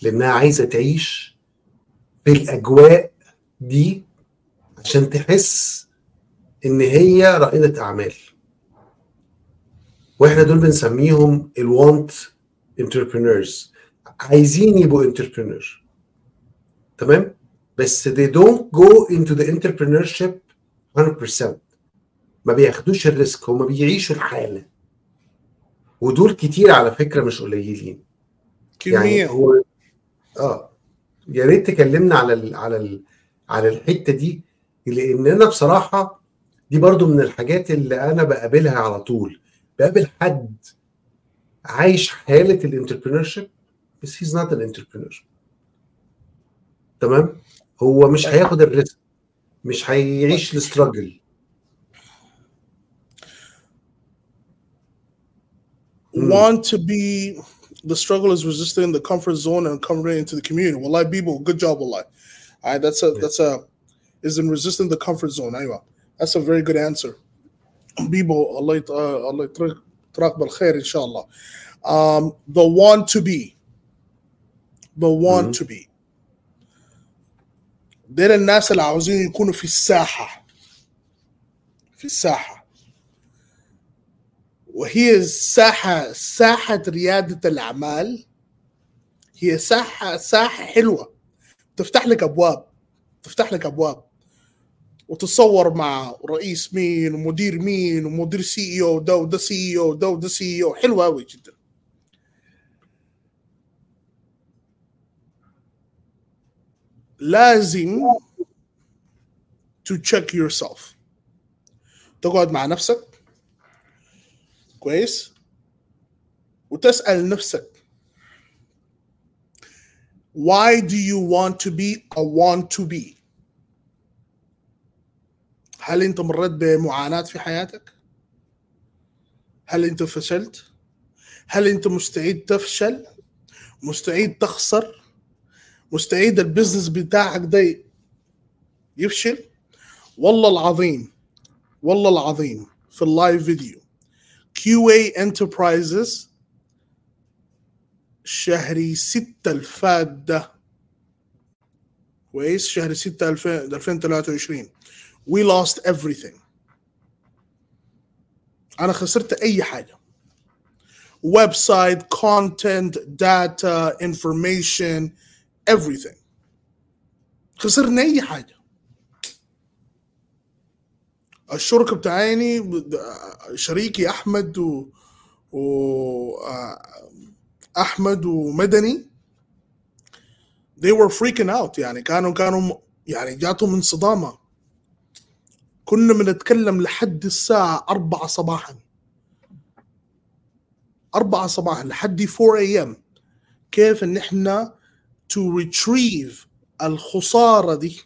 لأنها عايزة تعيش في الأجواء دي عشان تحس إن هي رائدة أعمال. وإحنا دول بنسميهم ال want entrepreneurs عايزين يبقوا entrepreneur تمام؟ بس they don't go into the entrepreneurship 100% ما بياخدوش ال risk هم بيعيشوا الحالة. ودول كتير على فكرة مش قليلين. يعني كمية هو آه. يا ريت تكلمنا على ال على ال على الحتة دي لأن أنا بصراحة دي برضو من الحاجات اللي أنا بقابلها على طول. بقابل حد عايش حاله الانتربرينور شيب بس هيز نوت ان انتربرينور تمام هو مش هياخد الريسك مش هيعيش الستراجل Mm. want to be the struggle is resisting the comfort zone and coming into the community. Wallahi, people, good job, wallahi. All right, that's a that's a is in resisting the comfort zone. Aywa. That's a very good answer. People, Allah يط- uh, Allah يطرق بالخير إن شاء الله. Um, the want to be. The want to be. دول الناس اللي عاوزين يكونوا في الساحة. في الساحة. وهي الساحة ساحة ريادة الأعمال هي ساحة ساحة حلوة تفتح لك أبواب تفتح لك أبواب وتتصور مع رئيس مين ومدير مين ومدير سي اي أو ده وده سي اي أو ده وده سي اي أو حلوة أوي جدا. لازم to check yourself. تقعد مع نفسك. كويس؟ وتسأل نفسك. Why do you want to be or want to be? هل انت مريت بمعاناة في حياتك؟ هل انت فشلت؟ هل انت مستعد تفشل؟ مستعد تخسر؟ مستعد ال business بتاعك ده يفشل؟ والله العظيم والله العظيم في ال live video QA Enterprises شهري ستة الفات ده. كويس؟ شهر 6 2023 we lost everything. أنا خسرت أي حاجة. website content data information everything. خسرنا أي حاجة. الشركة بتاعتي شريكي أحمد و, و... أحمد ومدني. They were freaking out يعني. كانوا كانوا يعني جاتهم صدمة. كنا بنتكلم لحد الساعة أربعة صباحا. أربعة صباحا لحد 4 a.m. كيف إن إحنا to retrieve الخسارة دي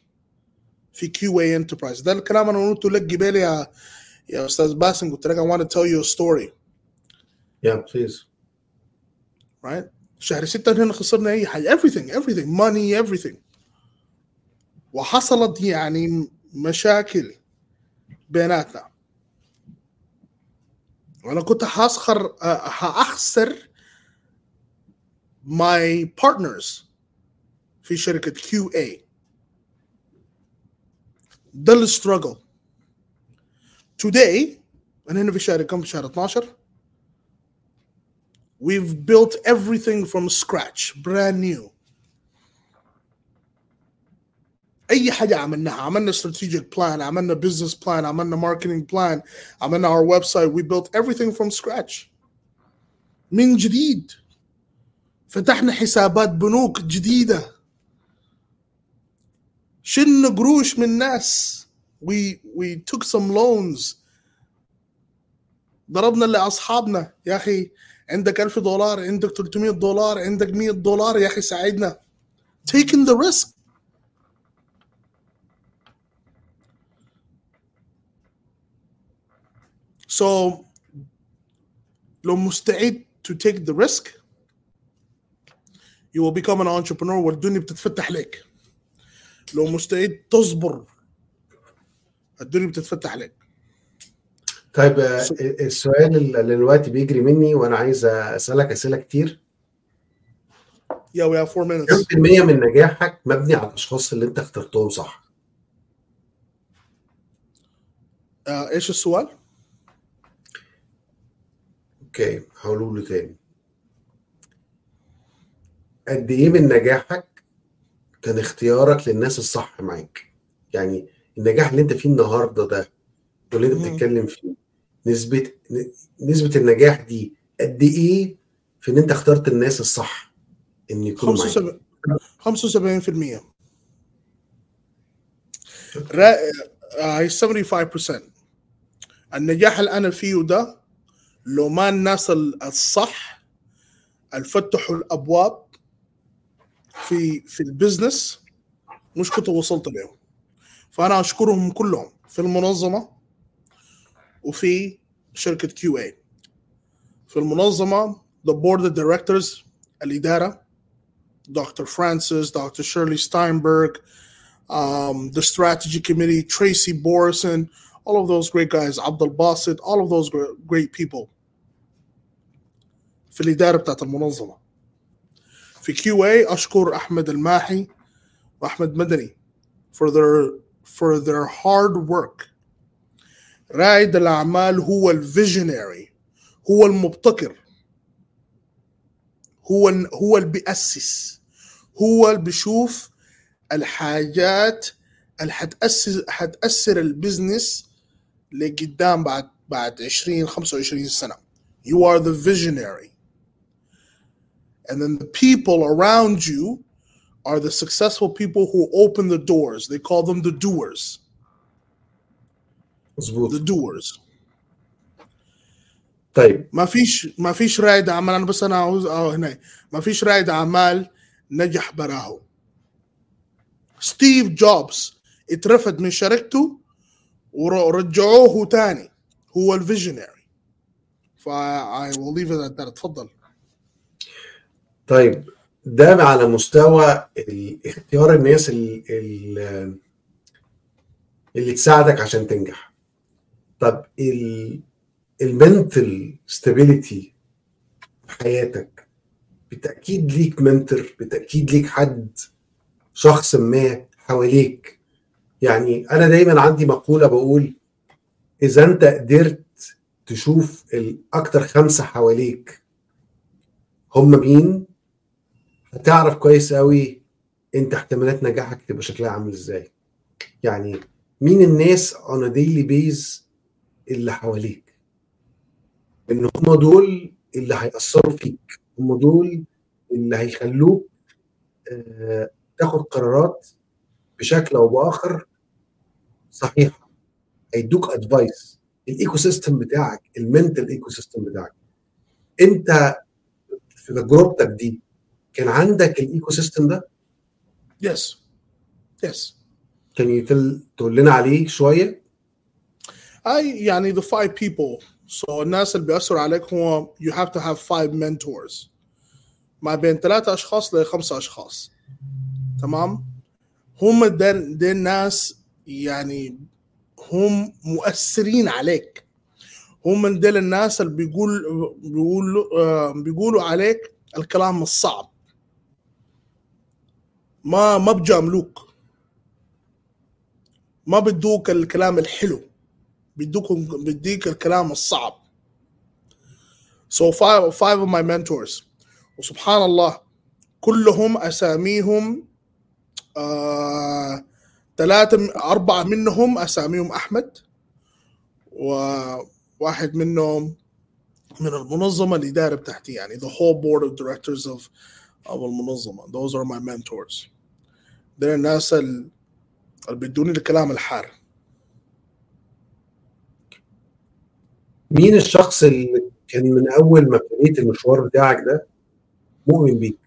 في QA Enterprises ده الكلام أنا قلته لك قبل يا يا أستاذ باسم. قلت لك I want to tell you a story. Yeah, please. right? شهر ستة هنا خسرنا أي حاجة. Everything everything. Money everything. وحصلت يعني مشاكل. بيناتنا. وأنا كنت حاسخر حاخسر my partners في شركة كيو اي ده الستراجل today أنا هنا في شهر كم؟ في شهر 12 we've built everything from scratch brand new. أي حاجة عملناها. عملنا strategic plan عملنا business plan عملنا marketing plan عملنا our website. We built everything from scratch. من جديد. فتحنا حسابات بنوك جديدة. شلنا قروش من ناس. We we took some loans. ضربنا لأصحابنا. يا أخي عندك 1000 دولار عندك 300 دولار عندك 100 دولار يا أخي ساعدنا. Taking the risk. So لو مستعد to take the risk you will become an entrepreneur. والدنيا بتتفتح لك لو مستعد تصبر الدنيا بتتفتح لك طيب آه، السؤال اللي دلوقتي بيجري مني وأنا عايز أسألك أسئلة كتير. Yeah we have four كم minutes في المية من نجاحك مبني على الأشخاص اللي أنت اخترتهم صح؟ آه، إيش السؤال؟ أوكي هقوله له تاني. قد إيه من نجاحك كان اختيارك للناس الصح معاك؟ يعني النجاح اللي أنت فيه النهارده ده واللي أنت. بتتكلم فيه نسبة نسبة النجاح دي قد إيه في إن أنت اخترت الناس الصح إن يكونوا معاك؟ 75 75% را... آه، 75% النجاح اللي أنا فيه ده لو ما الناس الصح الفتحوا الأبواب في في البزنس مش كنت وصلت اليوم فأنا أشكرهم كلهم في المنظمة وفي شركة QA في المنظمة the board directors الإدارة دكتور فرانسيس دكتور شيرلي ستاينبرغ the strategy committee Tracy بورسون all of those great guys عبد الباسط all of those great people. في الإدارة بتاعت المنظمة. في QA أشكر أحمد الماحي وأحمد مدني for their for their hard work. رائد الأعمال هو ال visionary هو المبتكر هو هو اللي بيأسس هو اللي بيشوف الحاجات اللي حتأسس حتأثر ال business لقدام بعد بعد 20 25 سنة. You are the visionary. And then the people around you are the successful people who open the doors. They call them the doers. مظبوط The doers. طيب. ما فيش ما فيش رائد اعمال أنا بس أنا عاوز أه هنا. ما فيش رائد اعمال نجح براه ستيف جوبز اترفد من شركته ورجعوه تاني. هو ال visionary ف I will leave it at that. اتفضل. طيب ده على مستوى اختيار الناس ال- ال- اللي تساعدك عشان تنجح. طب ال mental stability في حياتك بالتأكيد ليك mentor بالتأكيد ليك حد شخص ما حواليك. يعني أنا دايما عندي مقولة بقول إذا أنت قدرت تشوف الأكتر خمسة حواليك هم مين؟ هتعرف كويس قوي أنت احتمالات نجاحك تبقى شكلها عامل إزاي. يعني مين الناس on a daily base اللي حواليك؟ إن هم دول اللي هيأثروا فيك هم دول اللي هيخلوك آه، تاخد قرارات بشكل أو بآخر صحيحة. هيدوك advice ال ecosystem بتاعك ال mental ecosystem بتاعك. أنت في تجربتك دي كان عندك ال ecosystem ده؟ Yes. Yes. كان يتل... تقول لنا عليه شوية؟ I يعني the five people. So الناس اللي بيأثروا عليك هو you have to have five mentors. ما بين ثلاثة أشخاص لخمسة أشخاص. تمام؟ هم دول الناس يعني هم مؤثرين عليك. هم دول الناس اللي بيقول بيقولوا آه، بيقولوا عليك الكلام الصعب. ما ما بجاملوك. ما بدوك الكلام الحلو. بيدوك بيديك الكلام الصعب. So five five of my mentors. وسبحان الله كلهم أساميهم آه ثلاثة أربعة منهم أساميهم أحمد. وواحد منهم من المنظمة الإدارة بتاعتي يعني the whole board of directors of of المنظمة. Those are my mentors. دول الناس ال- اللي بيدوني الكلام الحار. مين الشخص اللي كان من أول ما ابتديت المشوار بتاعك ده مؤمن بيك؟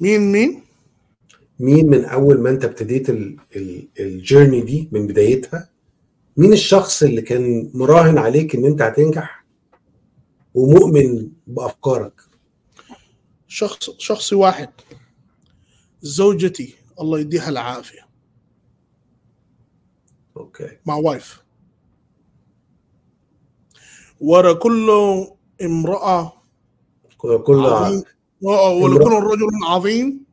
مين مين؟ مين من أول ما أنت ابتديت الجيرني دي من بدايتها؟ مين الشخص اللي كان مراهن عليك إن أنت هتنجح ومؤمن بأفكارك؟ شخص شخصي واحد. زوجتي الله يديها العافية. أوكي my wife ورا كل امرأة كل عظيم. ولكل رجل عظيم.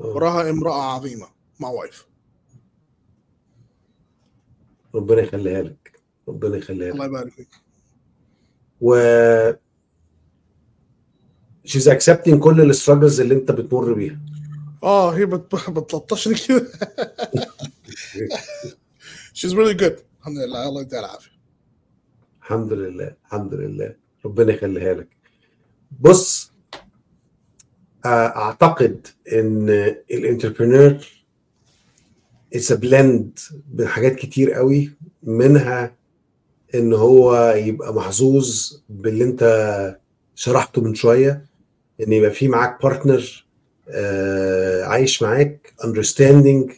آه. وراها امرأة عظيمة. my wife ربنا يخليها لك. ربنا يخليها الله لك يبارك فيك. و she's accepting كل ال struggles اللي انت بتمر بيها. آه هي بت- بتلطشني كده. She's really good. الحمد لله. الله يديها العافية. الحمد لله. الحمد لله. ربنا يخليها لك. بص آه، أعتقد إن ال entrepreneur it's blend من حاجات كتير قوي منها إن هو يبقى محظوظ باللي أنت شرحته من شوية إن يبقى في معاك partner عايش معاك understanding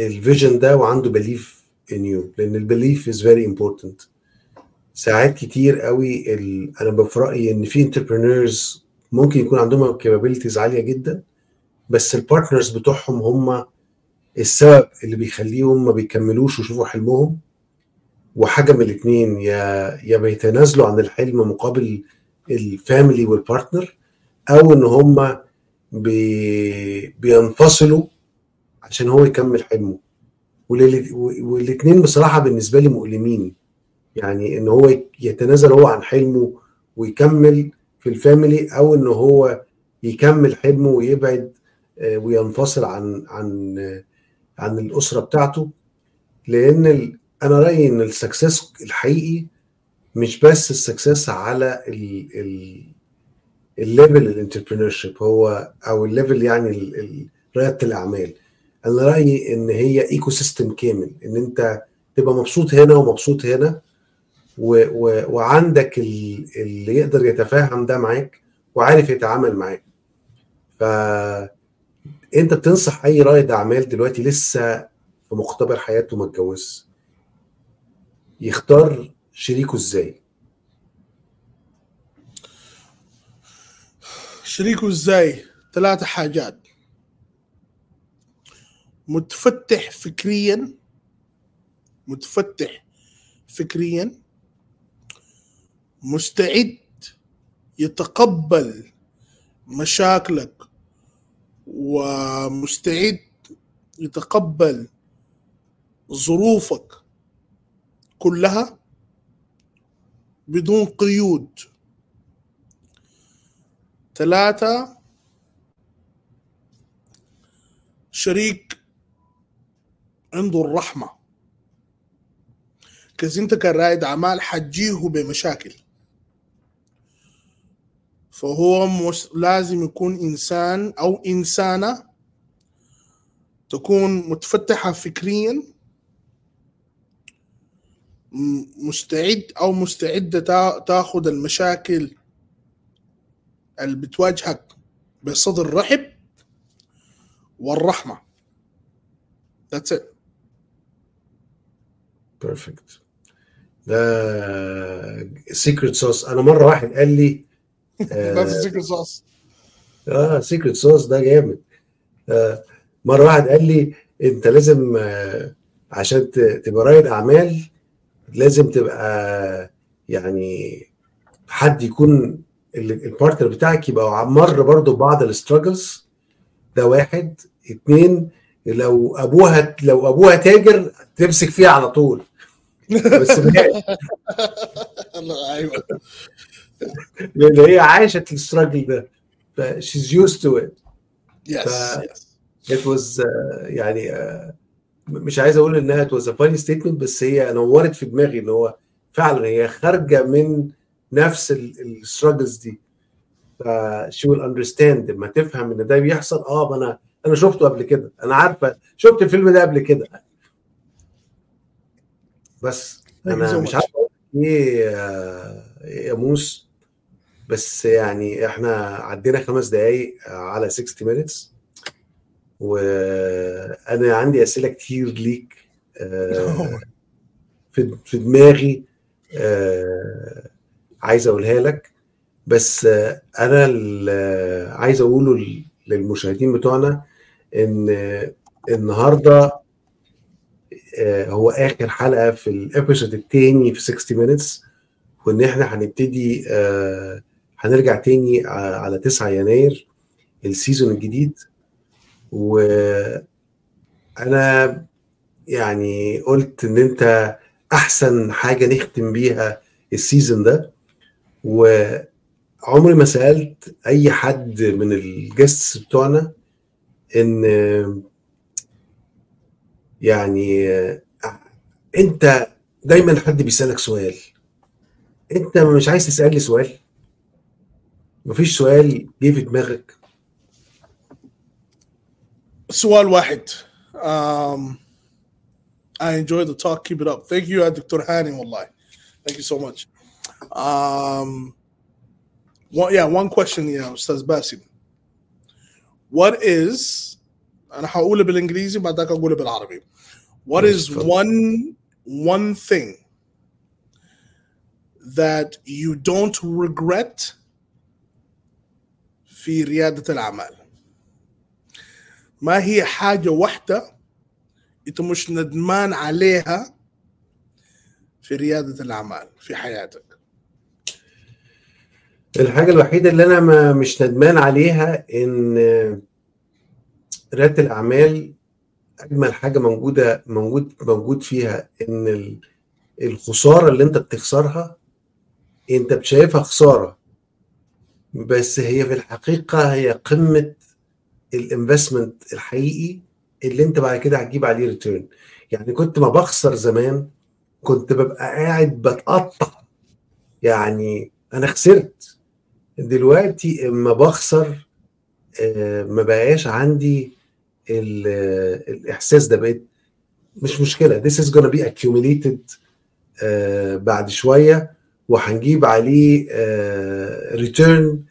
ال vision ده وعنده belief in you لأن ال belief is very important. ساعات كتير قوي ال... أنا في رأيي إن في entrepreneurs ممكن يكون عندهم capabilities عالية جدا بس ال partners بتوعهم هم السبب اللي بيخليهم ما بيكملوش ويشوفوا حلمهم. وحاجة من الاثنين يا يا بيتنازلوا عن الحلم مقابل ال family وال partner أو إن هم بي... بينفصلوا عشان هو يكمل حلمه. والاثنين بصراحة بالنسبة لي مؤلمين. يعني إن هو يتنازل هو عن حلمه ويكمل في ال family أو إن هو يكمل حلمه ويبعد آه، وينفصل عن عن عن الأسرة بتاعته. لأن أنا رأيي إن ال success الحقيقي مش بس ال success على ال ال ال level ال entrepreneur هو أو ال level يعني ريادة الأعمال. أنا رأيي إن هي ecosystem كامل إن أنت تبقى مبسوط هنا ومبسوط هنا و و وعندك ال- اللي يقدر يتفاهم ده معاك وعارف يتعامل معاك. ف أنت بتنصح أي رائد أعمال دلوقتي لسه في مقتبل حياته ما اتجوزش يختار شريكه إزاي؟ شريكه إزاي ثلاثة حاجات. متفتح فكريا متفتح فكريا مستعد يتقبل مشاكلك ومستعد يتقبل ظروفك كلها بدون قيود. ثلاثة. شريك عنده الرحمة. كز انت كرائد أعمال حتجيه بمشاكل. فهو مش لازم يكون إنسان أو إنسانة تكون متفتحة فكريا مستعد أو مستعدة تا- تاخذ المشاكل اللي بتواجهك بصدر رحب والرحمة. That's it. Perfect ده secret sauce أنا مرة واحد قال لي the secret sauce. آه secret sauce ده جامد. آه مرة واحد قال لي أنت لازم آه عشان تبقى رائد أعمال لازم تبقى يعني حد يكون ال partner بتاعك يبقى مر برضه ببعض ال struggles ده واحد. اتنين لو أبوها لو أبوها تاجر تمسك فيها على طول. بس لا، أيوه لأن هي عاشت ال struggle ده. ف she's used to it. Yes was uh, يعني uh, مش عايز أقول إنها it was a funny statement بس هي نورت في دماغي إن هو فعلا هي خارجة من نفس ال struggles دي. ف she will understand. لما تفهم إن ده بيحصل. آه ما أنا أنا شفته قبل كده. أنا عارفة. شفت الفيلم ده قبل كده. بس أنا مش. عارف إيه يا- يا موس بس يعني إحنا عدينا خمس دقايق على 60 minutes. وأنا عندي أسئلة كتير ليك آه، في في دماغي آه، عايز أقولها لك بس أنا عايز أقوله للمشاهدين بتوعنا إن النهارده آه، هو آخر حلقة في ال episode التاني في 60 minutes وإن إحنا هنبتدي آه، هنرجع تاني على 9 يناير ال season الجديد. وأنا يعني قلت إن أنت أحسن حاجة نختم بيها ال season ده. وعمري ما سألت أي حد من ال guests بتوعنا إن يعني أنت دايما حد بيسألك سؤال. أنت مش عايز تسألني سؤال؟ مفيش سؤال جه في دماغك؟ سؤال واحد. um, I enjoy the talk. Keep it up. Thank you يا دكتور هاني والله. Thank you so much. Um, one, yeah one question يا أستاذ باسم what is أنا هقوله بالإنجليزي بعد ذاك أقوله بالعربي. What is one one thing that you don't regret في ريادة الأعمال؟ ما هي حاجة واحدة أنت مش ندمان عليها في ريادة الأعمال في حياتك؟ الحاجة الوحيدة اللي أنا ما مش ندمان عليها إن ريادة الأعمال أجمل حاجة موجودة موجود موجود فيها إن ال- الخسارة اللي أنت بتخسرها أنت شايفها خسارة. بس هي في الحقيقة هي قمة ال investment الحقيقي اللي أنت بعد كده هتجيب عليه return يعني كنت ما بخسر زمان كنت ببقى قاعد بتقطع. يعني أنا خسرت. دلوقتي اما بخسر آه، ما بقاش عندي ال- آه، الإحساس ده. بقيت مش مشكلة. This is gonna be accumulated آه، بعد شوية وهنجيب عليه return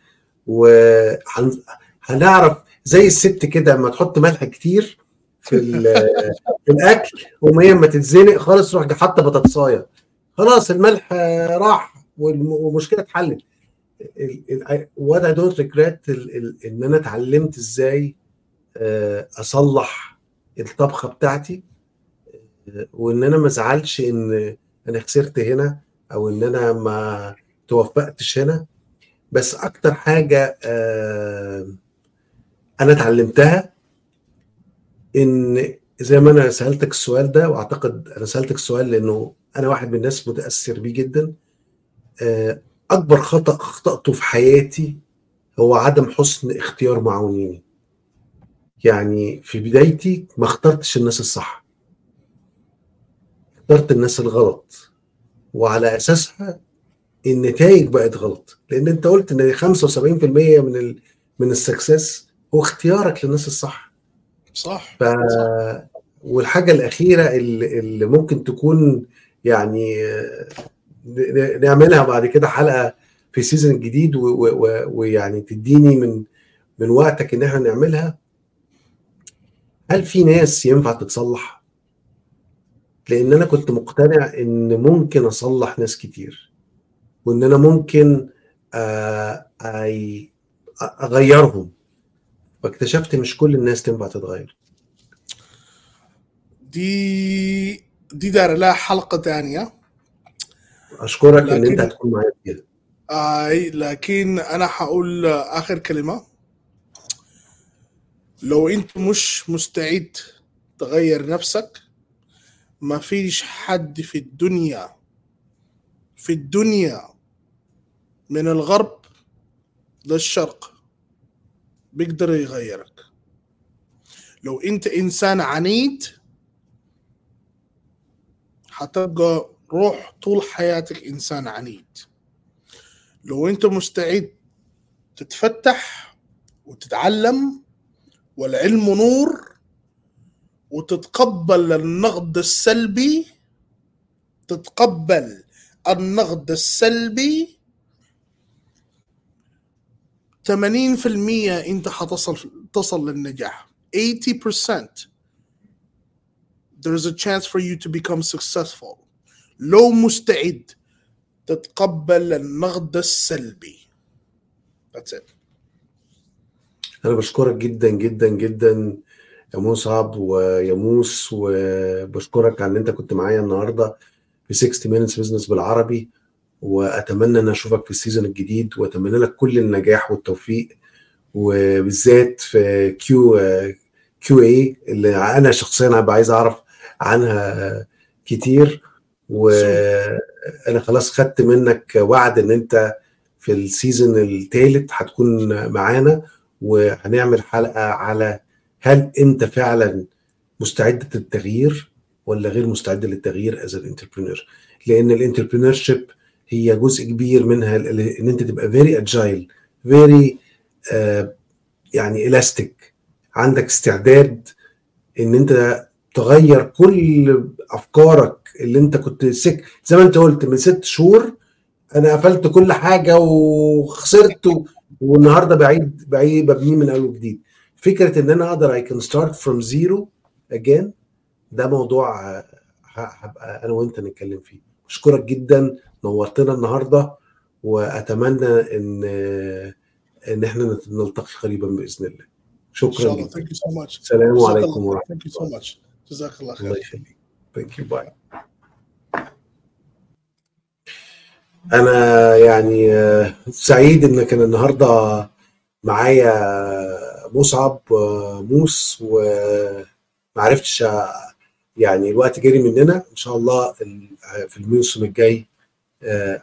وهنعرف زي الست كده لما تحط ملح كتير في في الأكل وهي ما تتزنق خالص تروح حاطة بطاطساية. خلاص الملح آه، راح والم- والمشكلة اتحلت. What I don't regret إن أنا اتعلمت إزاي آه، أصلح الطبخة بتاعتي. آه، وإن أنا ما أزعلش إن أنا خسرت هنا أو إن أنا ما توفقتش هنا. بس أكتر حاجة آه، أنا اتعلمتها إن زي ما أنا سألتك السؤال ده وأعتقد أنا سألتك السؤال لأنه أنا واحد من الناس متأثر بيه جدا أكبر خطأ أخطأته في حياتي هو عدم حسن اختيار معاونيني يعني في بدايتي ما اخترتش الناس الصح. اخترت الناس الغلط. وعلى أساسها النتائج بقت غلط. لأن أنت قلت إن 75% من ال من ال success هو اختيارك للناس الصح. صح. ف والحاجة الأخيرة اللي, اللي ممكن تكون يعني نعملها بعد كده حلقة في season جديد ويعني تديني من من وقتك إن إحنا نعملها. هل في ناس ينفع تتصلح؟ لأن أنا كنت مقتنع إن ممكن أصلح ناس كتير وإن أنا ممكن آه، أغيرهم. فاكتشفت مش كل الناس تنفع تتغير. دي دي دار لها حلقة ثانية أشكرك إن لكن- انت هتكون معايا فيها آي لكن أنا حقول آخر كلمة. لو أنت مش مستعد تغير نفسك ما فيش حد في الدنيا في الدنيا من الغرب للشرق بيقدر يغيرك. لو أنت إنسان عنيد حتبقى روح طول حياتك إنسان عنيد. لو أنت مستعد تتفتح وتتعلم والعلم نور وتتقبل النقد السلبي تتقبل النقد السلبي 80% أنت حتصل تصل للنجاح. 80% there is a chance for you to become successful. لو مستعد تتقبل النقد السلبي. That's it. أنا بشكرك جدا جدا جدا يا مصعب ويا موس وبشكرك على إن أنت كنت معايا النهارده في 60 minutes business بالعربي وأتمنى إن أشوفك في ال season الجديد وأتمنى لك كل النجاح والتوفيق وبالذات في Q QA اللي أنا شخصيا هبقى عايز أعرف عنها كتير. وأنا خلاص خدت منك وعد ان انت في ال season الثالث هتكون معانا وهنعمل حلقة على هل انت فعلا مستعد للتغيير ولا غير مستعد للتغيير as entrepreneur لأن ال entrepreneurship هي جزء كبير منها إن انت تبقى very agile very يعني الاستيك عندك استعداد إن انت تغير كل أفكارك اللي أنت كنت سك زي ما أنت قلت من ست شهور أنا قفلت كل حاجة وخسرت والنهاردة بعيد بعيد ببنيه من أول وجديد. فكرة إن أنا أقدر I can start from zero again ده موضوع هبقى أنا وأنت نتكلم فيه. بشكرك جدا نورتنا النهارده وأتمنى إن إن إحنا نلتقي قريبا بإذن الله. شكرا جدا. السلام عليكم ورحمة الله. جزاك الله خير. الله يخليك. thank you bye أنا يعني سعيد ان كان النهارده معايا مصعب موس وما عرفتش يعني الوقت جري مننا. إن شاء الله في الموسم الجاي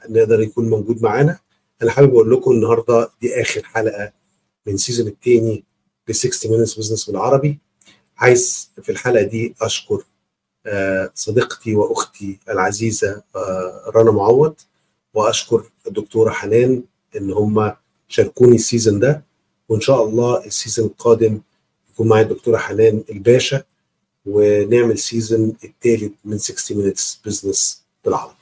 نقدر يكون موجود معانا. أنا حابب أقول لكم النهارده دي آخر حلقة من season الثاني ل 60 minutes business بالعربي. عايز في الحلقة دي أشكر صديقتي وأختي العزيزة رنا معوض وأشكر الدكتورة حنان إن هم شاركوني ال season ده وإن شاء الله ال season القادم يكون معايا الدكتورة حنان الباشا ونعمل season الثالث من 60 minutes business بالعربي.